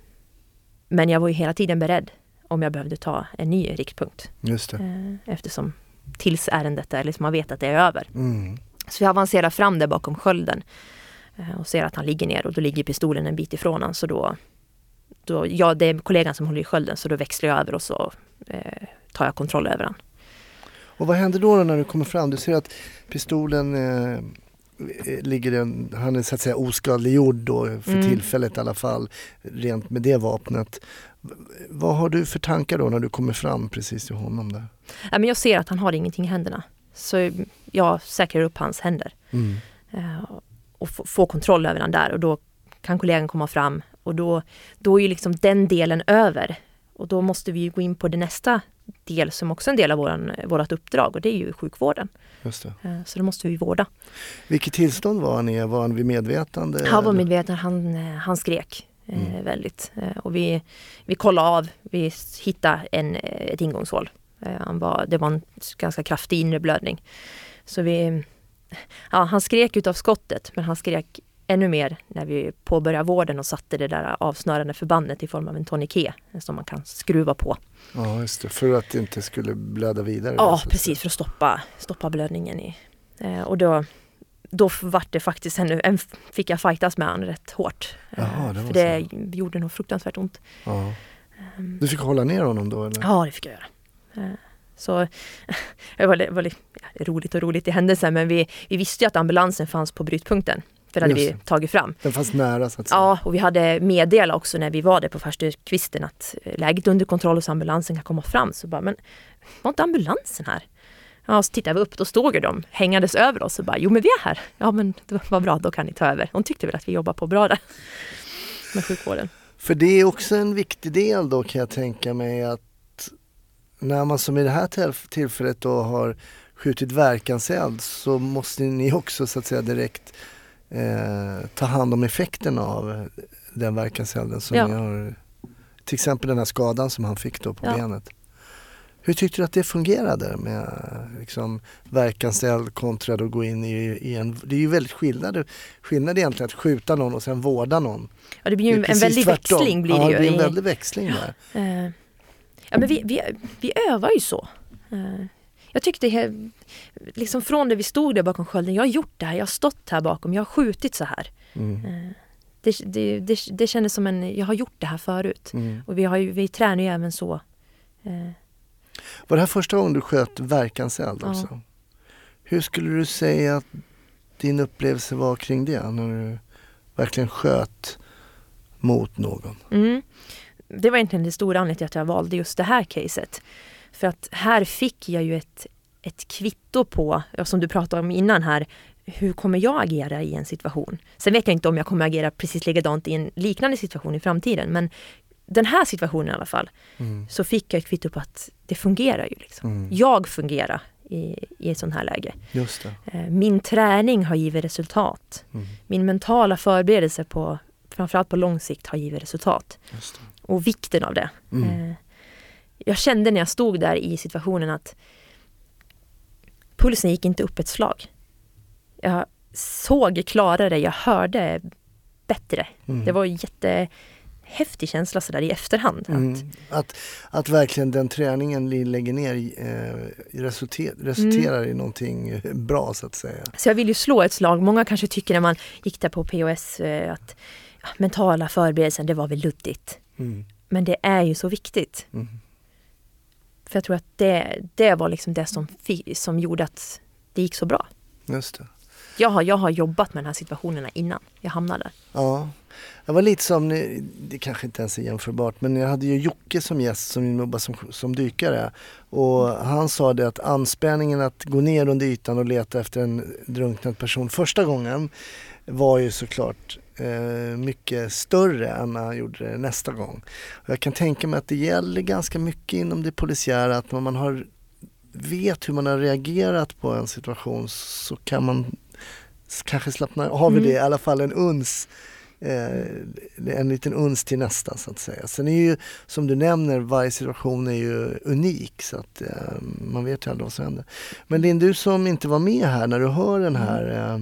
men jag var ju hela tiden beredd om jag behövde ta en ny riktpunkt. Just det. Eh, eftersom tills ärendet är, liksom man vet att det är över. Mm. Så jag avancerar fram där bakom skölden och ser att han ligger ner och då ligger pistolen en bit ifrån honom. Så då, då, ja, det är kollegan som håller i skölden så då växlar jag över och så eh, tar jag kontroll över han. Och vad händer då, då när du kommer fram? Du ser att pistolen eh, ligger, en, han är så att säga oskadliggjord då för Mm. tillfället i alla fall, rent med det vapnet. Vad har du för tankar då när du kommer fram precis till honom där? Ja, men jag ser att han har ingenting i händerna. Så jag säkrar upp hans händer Mm. eh, och få- kontroll över han där och då kan kollegan komma fram och då, då är ju liksom den delen över. Och då måste vi gå in på det nästa del som också är en del av våran, vårat uppdrag och det är ju sjukvården. Just det. Eh, Så då måste vi vårda. Vilket tillstånd var han i? Var han vid medvetande? Han var medveten, han, eh, han skrek eh, Mm. väldigt. Och vi, vi kollade av, vi hittade en, ett ingångshål. Han var, det var en ganska kraftig inre blödning. Så vi, ja, han skrek utav skottet men han skrek ännu mer när vi påbörjade vården och satte det där avsnörande förbandet i form av en eh, som man kan skruva på. Ja, just det. För att det inte skulle blöda vidare. Ja, så säga. precis för att stoppa, stoppa blödningen. I. Eh, och då, då vart det faktiskt en, en, fick jag fightas med honom rätt hårt. Eh, Jaha, det var för det gjorde nog fruktansvärt ont. Ja. Du fick hålla ner honom då eller? Ja, det fick jag göra. Så <laughs> det var, var ja, roligt och roligt i händelsen men vi, vi visste ju att ambulansen fanns på brytpunkten. För det hade Just vi tagit fram. Den fanns nära så att säga. Ja, och vi hade meddelat också när vi var där på farstukvisten att eh, läget under kontroll så ambulansen kan komma fram. Så bara, men var inte ambulansen här? Ja, så tittade vi upp, då stod ju de hängandes över oss och bara, jo men vi är här. Ja men var bra, då kan ni ta över. De tyckte väl att vi jobbar på bra där. Med sjukvården. För det är också en viktig del då kan jag tänka mig att när man som i det här tillf- tillfället då har skjutit verkanseld så måste ni också så att säga direkt eh, ta hand om effekten av den verkanselden som Ja. ni har. Till exempel den här skadan som han fick då på Ja. benet. Hur tyckte du att det fungerade med liksom, verkanseld kontra att gå in i, i en... Det är ju väldigt skillnad, skillnad egentligen att skjuta någon och sen vårda någon. Ja, det blir ju Det en väldig tvärtom. växling blir ja, det ju. det blir en väldig växling där. Eh, ja, men vi, vi, vi övar ju så. Eh, jag tyckte liksom från det vi stod där bakom skölden, jag har gjort det här, jag har stått här bakom, jag har skjutit så här. Mm. Eh, det, det, det, det kändes som en, jag har gjort det här förut. Mm. Och vi, har ju, vi tränar ju även så. Eh, Var det här första gången du sköt verkanseld Ja. också? Hur skulle du säga att din upplevelse var kring det? När du verkligen sköt mot någon? Mm. Det var egentligen det stora anledningen till att jag valde just det här caset. För att här fick jag ju ett, ett kvitto på, som du pratade om innan här, hur kommer jag agera i en situation? Sen vet jag inte om jag kommer agera precis likadant i en liknande situation i framtiden, men den här situationen i alla fall, Mm. så fick jag ett kvitto på att det fungerar ju. Liksom. Mm. Jag fungerar i, i ett sånt här läge. Eh, Min träning har givit resultat. Mm. Min mentala förberedelse på framförallt på lång sikt har givit resultat. Och vikten av det. Mm. Eh, Jag kände när jag stod där i situationen att pulsen gick inte upp ett slag. Jag såg klarare, jag hörde bättre. Mm. Det var en jättehäftig känsla sådär i efterhand. Att, Mm. Att, att verkligen den träningen ni lägger ner eh, resulter, resulterar i någonting bra så att säga. Så jag vill ju slå ett slag. Många kanske tycker när man gick där på POS eh, att ja, mentala förberedelsen, det var väl luddigt. Mm. Men det är ju så viktigt. Mm. För jag tror att det, det var liksom det som, som gjorde att det gick så bra. Just det. Jag har, jag har jobbat med de här situationerna innan jag hamnade där. Ja, jag var lite som, det kanske inte ens är jämförbart, men jag hade ju Jocke som gäst som jobbar som, som dykare. Och han sa det att anspänningen att gå ner under ytan och leta efter en drunknad person första gången var ju såklart eh, mycket större än när han gjorde det nästa gång. Och jag kan tänka mig att det gäller ganska mycket inom det polisiära att när man har, vet hur man har reagerat på en situation så kan man kanske slappna har vi Mm. det i alla fall en uns eh, en liten uns till nästa så att säga. Sen är ju som du nämner varje situation är ju unik så att eh, man vet ju aldrig vad som händer. Men Linn, du som inte var med här när du hör den här eh,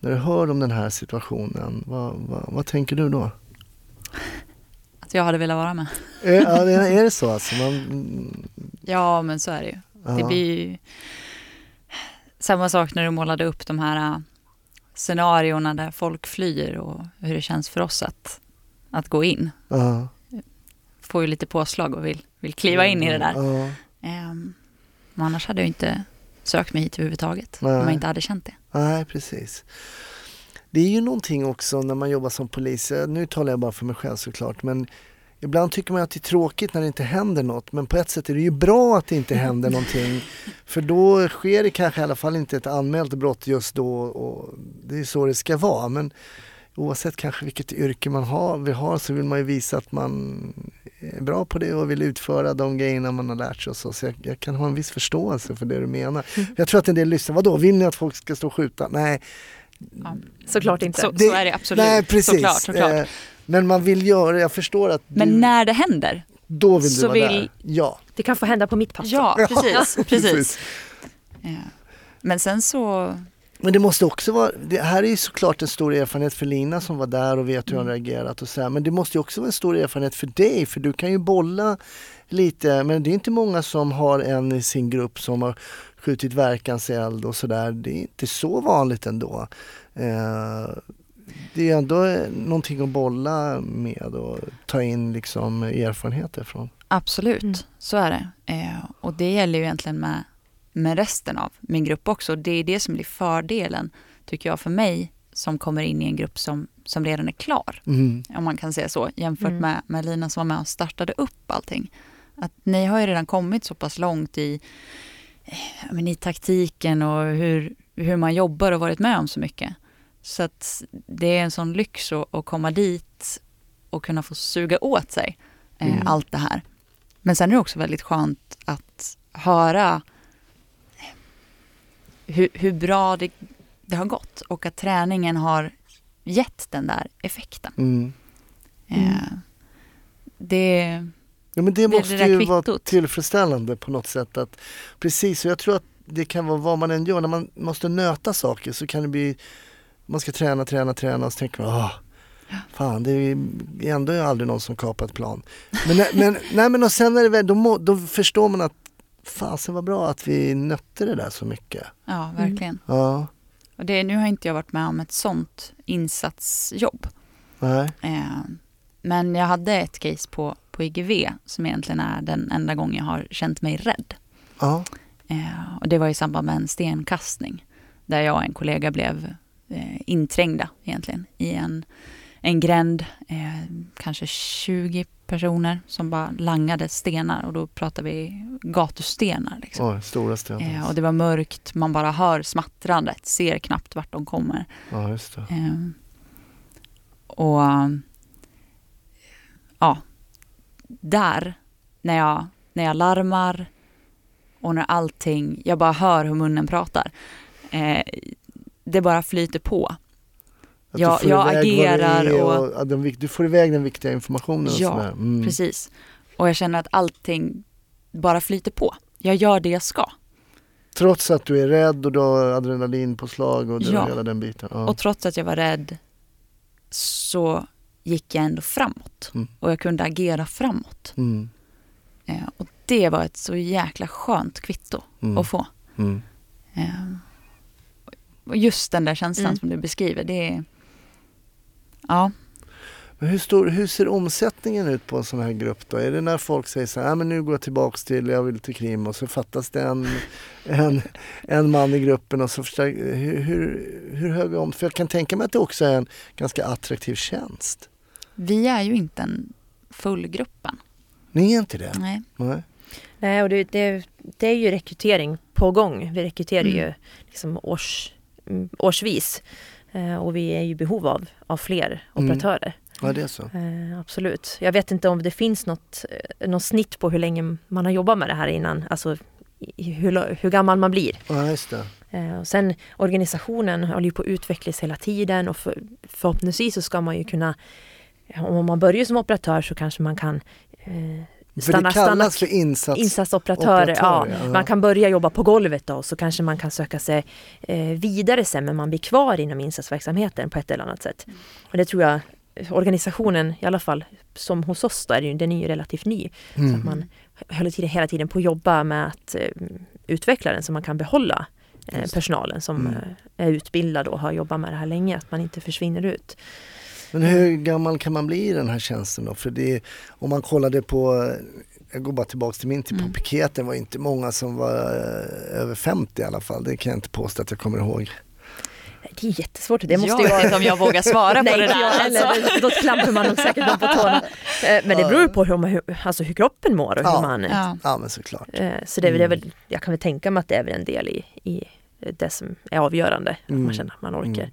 när du hör om den här situationen, vad, vad, vad tänker du då? Att jag hade velat vara med. Eh, ja, det- är det så alltså? Man, <laughs> Ja, men så är det ju. Det ja. blir ju samma sak när du målade upp de här äh, scenarierna där folk flyr och hur det känns för oss att, att gå in. Ja. Får ju lite påslag och vill, vill kliva in i det där. Ja. Men annars hade jag inte sökt mig hit överhuvudtaget Nej. om jag inte hade känt det. Nej, precis. Det är ju någonting också när man jobbar som polis, eh, nu talar jag bara för mig själv såklart, men ibland tycker man att det är tråkigt när det inte händer något, men på ett sätt är det ju bra att det inte händer någonting, <laughs> för då sker det kanske i alla fall inte ett anmält brott just då och det är så det ska vara. Men oavsett kanske vilket yrke man har, vi har så vill man ju visa att man bra på det och vill utföra de grejerna man har lärt sig och så. Så jag, jag kan ha en viss förståelse för det du menar. Jag tror att en del lyssnar, vadå vill ni att folk ska stå och skjuta? Nej, Såklart inte. Så, Det- så är det absolut. nej precis. Såklart, såklart. Eh, men man vill göra, jag förstår att du, Men när det händer, då vill du vara vill- där. Ja, Det kan få hända på mitt pass. ja precis. <laughs> precis. precis. Ja. Men sen så, Men det måste också vara, det här är ju såklart en stor erfarenhet för Lina som var där och vet hur Mm. hon reagerat och så här, men det måste ju också vara en stor erfarenhet för dig för du kan ju bolla lite, men det är inte många som har en i sin grupp som har skjutit verkanseld och sådär. Det är inte så vanligt ändå. Eh, det är ändå någonting att bolla med och ta in liksom erfarenheter från. absolut, Mm. så är det. Eh, och det gäller ju egentligen med, med resten av min grupp också. Det är det som blir fördelen, tycker jag, för mig som kommer in i en grupp som, som redan är klar. Mm. om man kan säga så, jämfört Mm. med, med Lina som var med och startade upp allting. Att ni har ju redan kommit så pass långt i, eh, men i taktiken och hur, hur man jobbar och varit med om så mycket. Så att det är en sån lyx att, att komma dit och kunna få suga åt sig eh, Mm. allt det här. Men sen är det också väldigt skönt att höra hur, hur bra det, det har gått och att träningen har gett den där effekten. Mm. Eh, det, Ja, men det Det- måste det ju vara tillfredsställande på något sätt. Att, precis, och jag tror att det kan vara vad man än gör. När man måste nöta saker så kan det bli, man ska träna, träna, träna och så tänker man, ah, fan det är ändå aldrig någon som kapar ett plan. Men, men, nej, men och sen är det väl, då, må, då förstår man att fasen var bra att vi nötte det där så mycket. ja, verkligen. Ja, Och det, nu har inte jag varit med om ett sånt insatsjobb. nej. Eh, men jag hade ett case på, på IGV som egentligen är den enda gången jag har känt mig rädd. Ja, Eh, och det var i samband med en stenkastning. Där jag och en kollega blev eh, inträngda egentligen i en, en gränd, eh, kanske 20 personer som bara langade stenar och då pratar vi gatustenar. Liksom. Oj, stora stenar. Eh, och det var mörkt, man bara hör smattrandet, ser knappt vart de kommer. Ja, just det. Eh, och ja, där när jag, när jag larmar och när allting, jag bara hör hur munnen pratar. Eh, det bara flyter på. Att får jag agerar och- ja, den, du får iväg den viktiga informationen och Ja. Mm. Precis. Och jag känner att allting bara flyter på. Jag gör det jag ska. Trots att du är rädd och du har adrenalinpåslag och du Ja. hela den biten. Ja. Och trots att jag var rädd så gick jag ändå framåt. Mm. Och jag kunde agera framåt. Mm. Eh, och det var ett så jäkla skönt kvitto Mm. att få. Mm. Eh, och just den där känslan Mm. som du beskriver, det är... Ja, Men hur, stor, hur ser omsättningen ut på en sån här grupp då? Är det när folk säger så här, "Ah, men nu går jag tillbaks till, jag vill till krim och så fattas det en, <laughs> en, en man i gruppen och så förstärk, hur, hur, hur hög om, för jag kan tänka mig att det också är en ganska attraktiv tjänst. vi är ju inte en fullgruppen. Ni är inte det? Nej. Nej. Nej, och det, det, det är ju rekrytering på gång. Vi rekryterar Mm. ju liksom års, mm, årsvis. Eh, och vi är ju i behov av, av fler Mm. operatörer. Ja, det är så. Eh, absolut. Jag vet inte om det finns något, eh, något snitt på hur länge man har jobbat med det här innan. Alltså hur, hur gammal man blir. Ja, just det. Och sen organisationen håller ju på att utvecklas hela tiden och för, förhoppningsvis så ska man ju kunna om man börjar som operatör så kanske man kan eh, För stanna, det stanna kallas för insats. Insatsoperatörer, ja. Ja. Man kan börja jobba på golvet då och så kanske man kan söka sig eh, vidare sen men man blir kvar inom insatsverksamheten på ett eller annat sätt. Och det tror jag organisationen i alla fall som hos oss då, är det ju, den är ju relativt ny. Så Mm. att man håller tiden, hela tiden på att jobba med att eh, utveckla den så man kan behålla eh, det. personalen som Mm. eh, är utbildad och har jobbat med det här länge, att man inte försvinner ut. Men hur gammal kan man bli i den här tjänsten då? För det, om man kollade på, jag går bara tillbaks till min tid, på Mm. piketen var inte många som var eh, över 50 i alla fall. Det kan jag inte påstå att jag kommer ihåg. Det är jättesvårt, det måste jag ju vet vara inte om jag vågar svara <laughs> på Nej, det där. jag. Alltså. Då- klampar man nog säkert dem på tårna. <laughs> Eh, Men det beror på hur, man, alltså hur kroppen mår och Ja. hur man... Ja. Ja men såklart. eh, Så det, är väl- det är Mm. väl, jag kan väl tänka mig att det är väl en del i, i det som är avgörande. Att Mm. man känner att man orkar. Mm.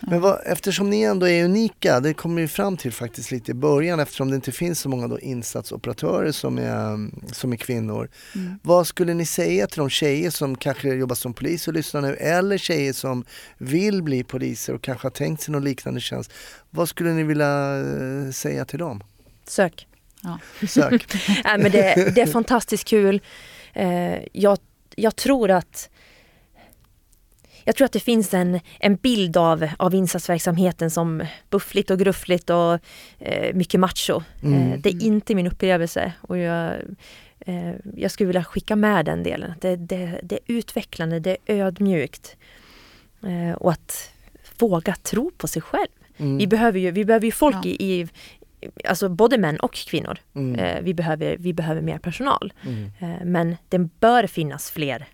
Men vad, eftersom ni ändå är unika, det kommer ju fram till faktiskt lite i början eftersom det inte finns så många då insatsoperatörer som är, som är kvinnor. Mm. Vad skulle ni säga till de tjejer som kanske jobbar som polis och lyssnar nu eller tjejer som vill bli poliser och kanske har tänkt sig någon liknande tjänst. Vad skulle ni vilja eh, säga till dem? Sök. Sök. <laughs> Nej, men det, det är fantastiskt kul. Eh, jag, jag tror att jag tror att det finns en, en bild av, av insatsverksamheten som buffligt och gruffligt och eh, mycket macho. Mm. Eh, det är inte min upplevelse och jag, eh, jag skulle vilja skicka med den delen. Det, det, det är utvecklande, det är ödmjukt. Eh, och att våga tro på sig själv. Mm. Vi behöver ju, vi behöver ju folk Ja. i, i, alltså både män och kvinnor. Mm. Eh, vi, behöver, vi behöver mer personal. Mm. Eh, men det bör finnas fler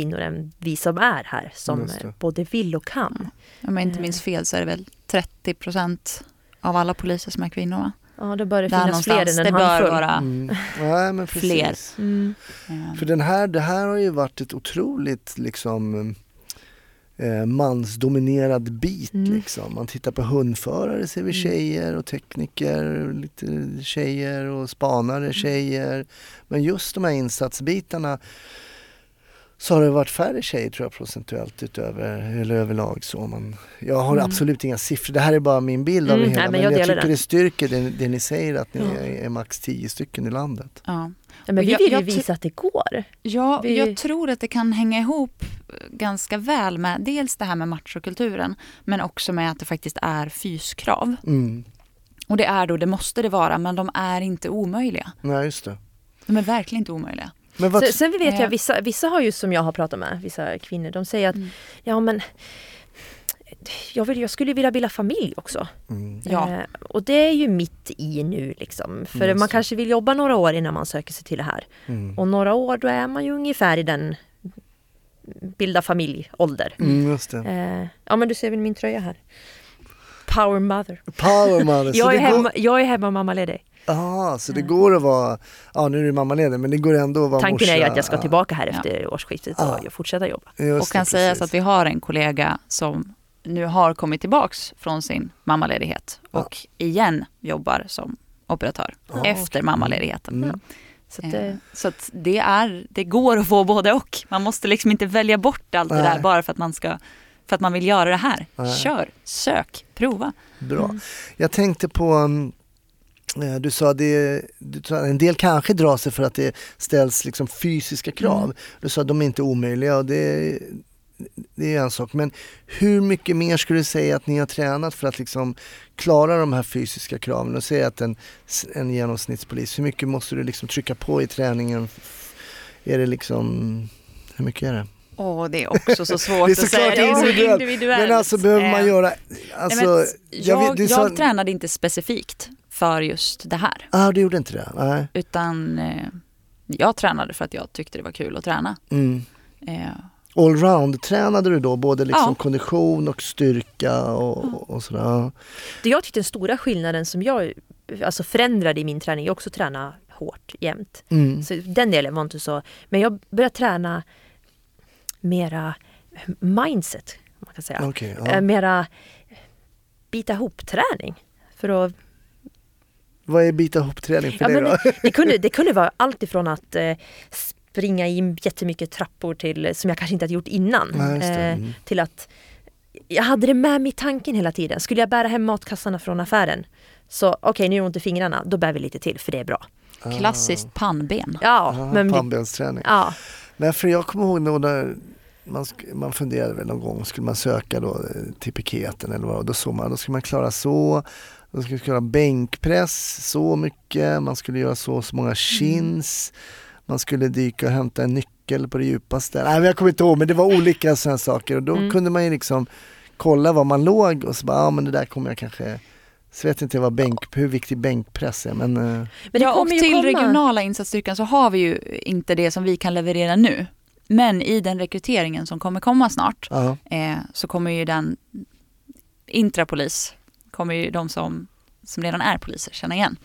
kvinnor än vi som är här som eh, både vill och kan. Om jag inte minns fel så är det väl 30 procent av alla poliser som är kvinnor va? Ja, då bör det finnas fler någonstans. än en Det bör handfull. vara Mm. Nej, men Fler. Mm. eh, För den här, det här har ju varit ett otroligt liksom eh, mansdominerad bit Mm. liksom. Man tittar på hundförare ser vi Mm. tjejer och tekniker, lite tjejer och spanare tjejer. Men just de här insatsbitarna så har det varit färre tjejer tror jag procentuellt utöver, eller överlag så. Man, jag har Mm. absolut inga siffror, det här är bara min bild av Mm, det hela. nej, men men jag jag, tycker det. det styrker det, det ni säger att ni Ja. är, är max 10 stycken i landet. ja. Ja, men vi vill ju jag visa att det går. Ja, Vi- jag tror att det kan hänga ihop ganska väl med dels det här med machokulturen men också med att det faktiskt är fyskrav. Mm. Och det är då, det måste det vara, men de är inte omöjliga. Nej just det. De är verkligen inte omöjliga. Men vad, Sen, sen vet jag, vissa, vissa har ju som jag har pratat med, vissa kvinnor, de säger att Mm. ja men jag, vill, jag skulle vilja bilda familj också. mm. Ja. Eh, och det är ju mitt i nu liksom. För Mm, man kanske vill jobba några år innan man söker sig till det här. Mm. Och några år då är man ju ungefär i den bilda familj-ålder. Mm, just det. Eh, ja men du ser väl min tröja här. Power mother. Power mother. Jag är, det går- hemma, jag är hemma mammaledig. Aha, så det går att vara, ja nu är du mammaledig men det går ändå att vara Tanken är ju morsa. att jag ska tillbaka här efter årsskiftet Ja. och fortsätta jobba. Just Och kan det, sägas att vi har en kollega som nu har kommit tillbaks från sin mammaledighet och igen jobbar som operatör Ja, efter mammaledigheten. Mm. Så att, Eh, eh, Så att det, är, det går att få både och. Man måste liksom inte välja bort allt det Nej. där bara för att man ska för att man vill göra det här. Nej. Kör, sök, prova. Bra. Jag tänkte på, eh, du sa det, du sa, en del kanske drar sig för att det ställs liksom fysiska krav. Mm. Du sa att de är inte omöjliga och det, det är en sak. Men hur mycket mer skulle du säga att ni har tränat för att liksom klara de här fysiska kraven? Och säga att en, en genomsnittspolis, hur mycket måste du liksom trycka på i träningen? Är det liksom, hur mycket är det? Åh, det är också så <laughs> svårt är att säga. Det är så individuellt. Men alltså behöver man Eh, göra, nej, alltså, men jag, vet- du jag, sa- tränade inte specifikt för just det här. Ah, du gjorde inte det? Nej. Utan eh, jag tränade för att jag tyckte det var kul att träna. Mm. Eh, Allround tränade du då både liksom Ja. kondition och styrka och, och sådär? Ja. det jag tyckte den stora skillnaden som jag alltså förändrade i min träning, jag också träna hårt jämt. Mm. Så den delen var inte så. Men jag började träna mera mindset, man kan säga. Okej, ja. Eh, Mera bita ihop-träning. För att Vad är bita ihop-träning för Ja, dig men då? det, det, kunde, <laughs> det kunde vara allt ifrån att eh, springa in jättemycket trappor till, som jag kanske inte hade gjort innan. Eh, Mm. till att jag hade det med mig i tanken hela tiden. Skulle jag bära hem matkassarna från affären så okej, nu är det ont i fingrarna, då bär vi lite till för det är bra. klassiskt pannben. Ja, Ja, men pannbensträning. ja, Nej, för jag kommer ihåg när man, man funderade väl någon gång, skulle man söka då eh, till piketen eller vad, då såg man, då skulle man klara så, då skulle man klara bänkpress så mycket, man skulle göra så så många chins, man skulle dyka och hämta en nyckel på det djupaste. Nej, jag kommer inte ihåg, men det var olika sådana saker och då Mm. kunde man ju liksom kolla var man låg och så bara, ja men det där kommer jag kanske så vet inte vad bänk, hur viktig bänkpress är men eh, men det ja, och kommer ju till komma. regionala insatsstyrkan så har vi ju inte det som vi kan leverera nu. Men i den rekryteringen som kommer komma snart ja. eh, så kommer ju den intrapolis, kommer ju de som, som redan är poliser känna igen.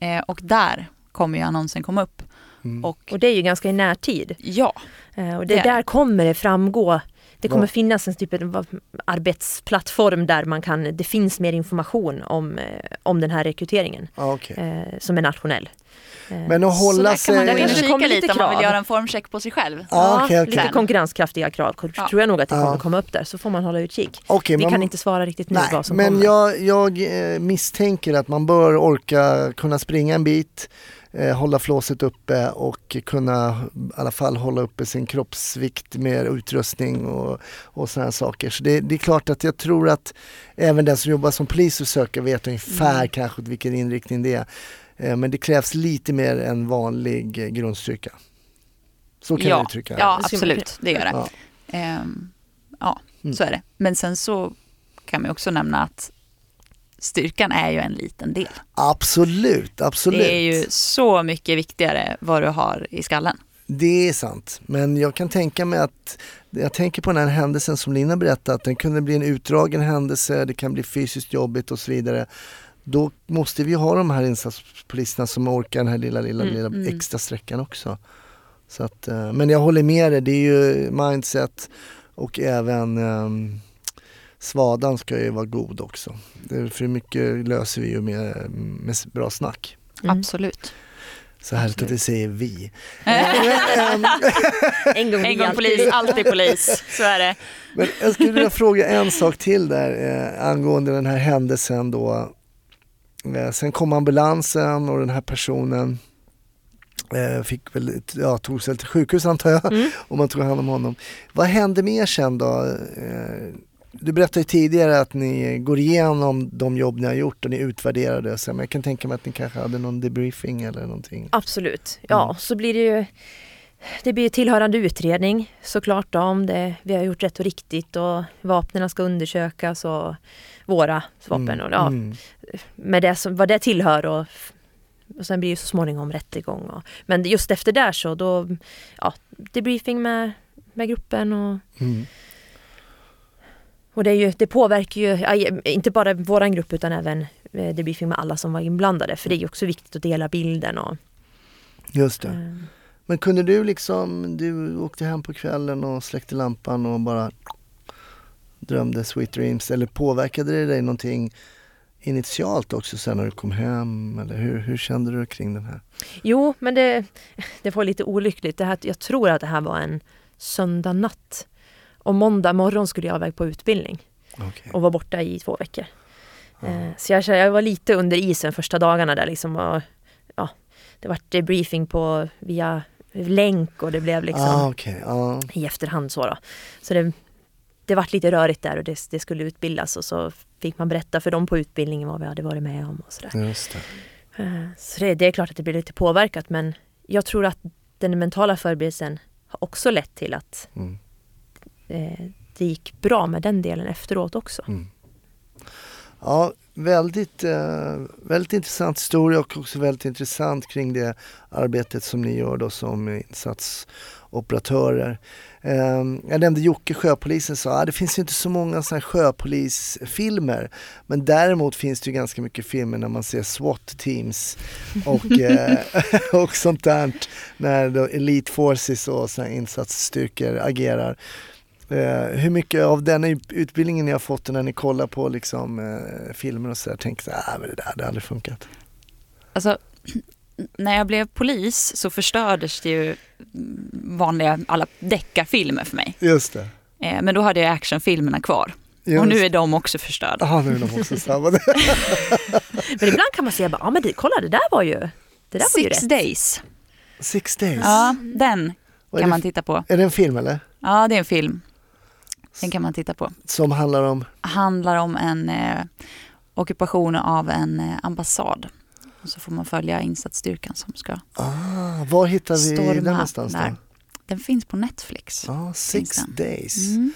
Eh, och där kommer ju annonsen komma upp. Mm. Och Och det är ju ganska i närtid. ja, Eh, och det, Det är där kommer det framgå. Det kommer Ja. finnas en typ av arbetsplattform där man kan, det finns mer information om, eh, om den här rekryteringen Ja, okej. eh, som är nationell. Eh, Men att så hålla där kan man sig... Det kika lite lite om man vill göra en formcheck på sig själv. Ja, okej, okej. Lite konkurrenskraftiga krav Ja. tror jag nog att det kommer komma upp där, så får man hålla utkik. Okej, Vi man- kan inte svara riktigt nu Nej, vad som men kommer. jag, jag eh, misstänker att man bör orka kunna springa en bit, eh, hålla flåset uppe och kunna i alla fall hålla uppe sin kroppsvikt med utrustning och, och sådana saker. Så det, det är klart att jag tror att även den som jobbar som polis och söker vet ungefär Mm. kanske vilken inriktning det är. Eh, men det krävs lite mer än vanlig eh, grundstyrka. Så kan jag ja, uttrycka det. ja, absolut. Det gör det. Ja. Ehm, ja, Mm. så är det. Men sen så kan man också nämna att styrkan är ju en liten del. Absolut, absolut. Det är ju så mycket viktigare vad du har i skallen. Det är sant, men jag kan tänka mig att jag tänker på den här händelsen som Lina berättade, att den kunde bli en utdragen händelse, det kan bli fysiskt jobbigt och så vidare. Då måste vi ha de här insatspoliserna som orkar den här lilla, lilla, Mm, lilla mm. extra sträckan också. Så att, eh, men jag håller med dig, det är ju mindset och även um, svadan ska ju vara god också. Det, för mycket löser vi ju med, med bra snack. Mm. Absolut. Så härligt att vi säger vi. <laughs> En gång, En gång polis, alltid polis. Så är det. Men jag skulle vilja fråga en sak till där eh, angående den här händelsen då. Eh, sen kom ambulansen och den här personen eh, fick väl, ja, tog sig till sjukhus antar jag, Mm. och man tog hand om honom. Vad hände mer sen då? Du berättade tidigare att ni går igenom de jobb ni har gjort och ni utvärderar det. Men jag kan tänka mig att ni kanske hade någon debriefing eller någonting. Absolut. Ja, Mm. så blir det ju det blir tillhörande utredning såklart då, om det, vi har gjort rätt och riktigt och vapnen ska undersökas och våra vapen Mm, och ja, mm. med det som, vad det tillhör och, och sen blir det så småningom rättegång. Och, men just efter där så då, ja, debriefing med, med gruppen och, Mm. Och det, är ju, det påverkar ju, inte bara våran grupp utan även eh, debriefing med alla som var inblandade. För det är ju också viktigt att dela bilden och... Just det. eh, Men kunde du liksom, du åkte hem på kvällen och släckte lampan och bara drömde sweet dreams eller påverkade det dig någonting initialt också sen när du kom hem eller hur, hur kände du kring den här? Jo, men det, det var lite olyckligt. Det här, jag tror att det här var en söndag natt. Och måndag morgon skulle jag iväg på utbildning Okej. och var borta i två veckor. Eh, Så jag, jag var lite under isen första dagarna där liksom. Och, ja, det var debriefing på via länk och det blev liksom Ah, okej. Ja. i efterhand så då. Så det, det vart lite rörigt där och det, det skulle utbildas och så fick man berätta för dem på utbildningen vad vi hade varit med om och sådär. Just det. Eh, Så det, det är klart att det blir lite påverkat men jag tror att den mentala förberedelsen har också lett till att Mm. Eh, det gick bra med den delen efteråt också. Ja, väldigt, eh, väldigt intressant historia och också väldigt intressant kring det arbetet som ni gör då som insatsoperatörer. Eh, jag nämnde Jocke, sjöpolisen, sa att det finns inte så många såna här sjöpolisfilmer men däremot finns det ju ganska mycket filmer när man ser SWAT-teams och, <laughs> eh, <laughs> och sånt där när Elite Forces och såna insatsstyrkor agerar. Eh, hur mycket av den ut- utbildningen ni har fått när ni kollar på liksom, eh, filmer och sådär tänker så här, "Ah, men det där hade aldrig funkat. Alltså, när jag blev polis så förstördes det ju vanliga alla deckarfilmer för mig. Just det. Eh, Men då hade jag actionfilmerna kvar. Just. Och nu är de också förstörda. Ja, nu är de också <laughs> samma. <laughs> Men ibland kan man säga ja men det, kolla det där var ju, det där var ju Six rätt. Days. Six days. Ja, den kan det man titta på. Är det en film eller? Ja, det är en film. Den kan man titta på. Som handlar om, Handlar om en eh, ockupation av en eh, ambassad. Och så får man följa insatsstyrkan som ska ah, var hittar vi den storma någonstans där. då? Den finns på Netflix. Ja, Six den. days. Mm.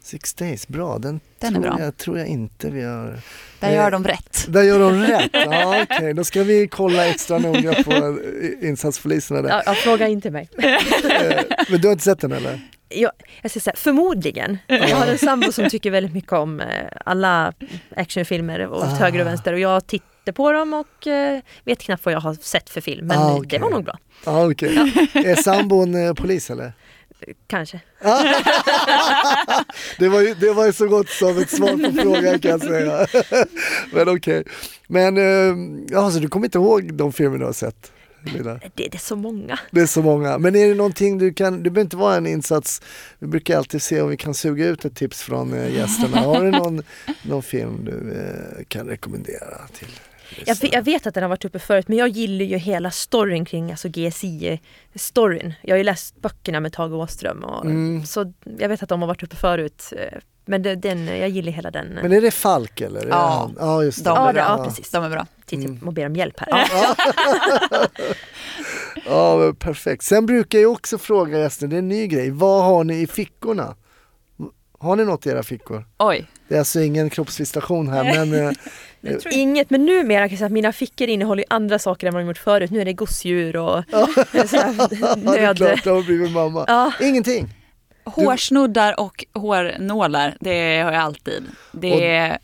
Six days, bra. Den, Den är tror, bra. Jag, tror jag inte vi har. Där Eh, gör de rätt. Där gör de rätt. Ja, Okej, då ska vi kolla extra noga på eh, insatspoliserna där. Ja, ja, fråga inte mig. Eh, Men du har inte sett den eller? Jag, jag ska säga förmodligen. Jag har en sambo som tycker väldigt mycket om eh, alla actionfilmer åt Ah. höger och vänster och jag tittar på dem och eh, vet knappt vad jag har sett för film. Men Ah, okej. det var nog bra. Ja, okej. Är sambon eh, polis eller? Kanske. <laughs> Det var, ju, det var ju så gott som ett svar på frågan kan jag säga. <laughs> Men okej. Men, eh, ja, så du kommer inte ihåg de filmer du har sett? Lilla? Det, det är så många. Det är så många. Men är det någonting du kan, det behöver inte vara en insats, vi brukar alltid se om vi kan suga ut ett tips från eh, gästerna. <laughs> Har du någon, någon film du eh, kan rekommendera till Jag, jag vet att den har varit uppe förut men jag gillar ju hela storyn kring alltså GSI-storyn. Jag har ju läst böckerna med Tage Åström och Mm. så jag vet att de har varit uppe förut. eh, Men det, den, jag gillar hela den. Men är det Falk eller? Ja. ja just det. De ja, är det, bra. ja, precis. De är bra. Tittar Mm. och ber om hjälp här. Ja. <laughs> Ja, perfekt. Sen brukar jag också fråga gästen, det är en ny grej, vad har ni i fickorna? Har ni något i era fickor? Oj, Det är alltså ingen kroppsvisitation här men eh, <laughs> Inget, men numera kan jag säga att mina fickor innehåller andra saker än vad de gjort förut. Nu är det gosedjur och <laughs> sådär, ja, det är nöd... klart, det har blivit mamma. Ja, Ingenting? hårsnoddar och hårnålar, det har jag alltid. Det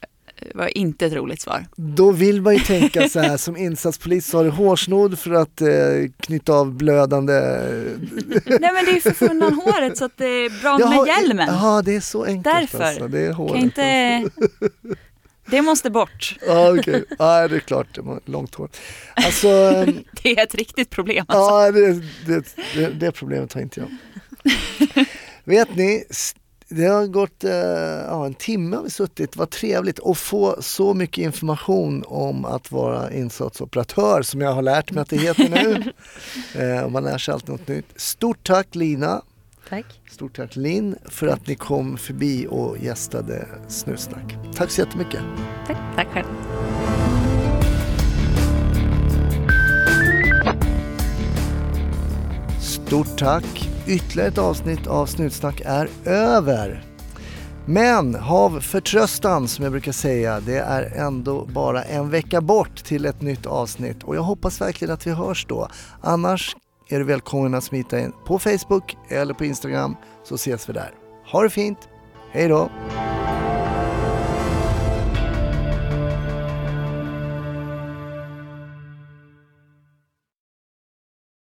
var inte ett roligt svar. Då vill man ju tänka så här som insatspolis så har du hårsnodd för att eh, knyta av blödande... Nej men det är för att få undan håret så att det är bra med hjälmen. Ja, det är så enkelt Därför. alltså. Det är håret. Kan inte... Det måste bort. Ja, okej. Ja, det är klart, det var långt hår. Alltså, <laughs> ehm, Det är ett riktigt problem alltså. Ja, det, det, det, det problemet har inte jag. Vet ni, det har gått eh, ja, en timme har vi suttit, vad trevligt att få så mycket information om att vara insatsoperatör som jag har lärt mig att det heter nu. <laughs> eh, man lär sig alltid något nytt. Stort tack Lina, tack. stort tack Linn för att ni kom förbi och gästade Snutsnack. Tack så jättemycket. Tack, tack själv. Stort tack! Ytterligare ett avsnitt av Snutsnack är över. Men hav förtröstan som jag brukar säga. Det är ändå bara en vecka bort till ett nytt avsnitt och jag hoppas verkligen att vi hörs då. Annars är du välkommen att smita in på Facebook eller på Instagram så ses vi där. Ha det fint! Hej då!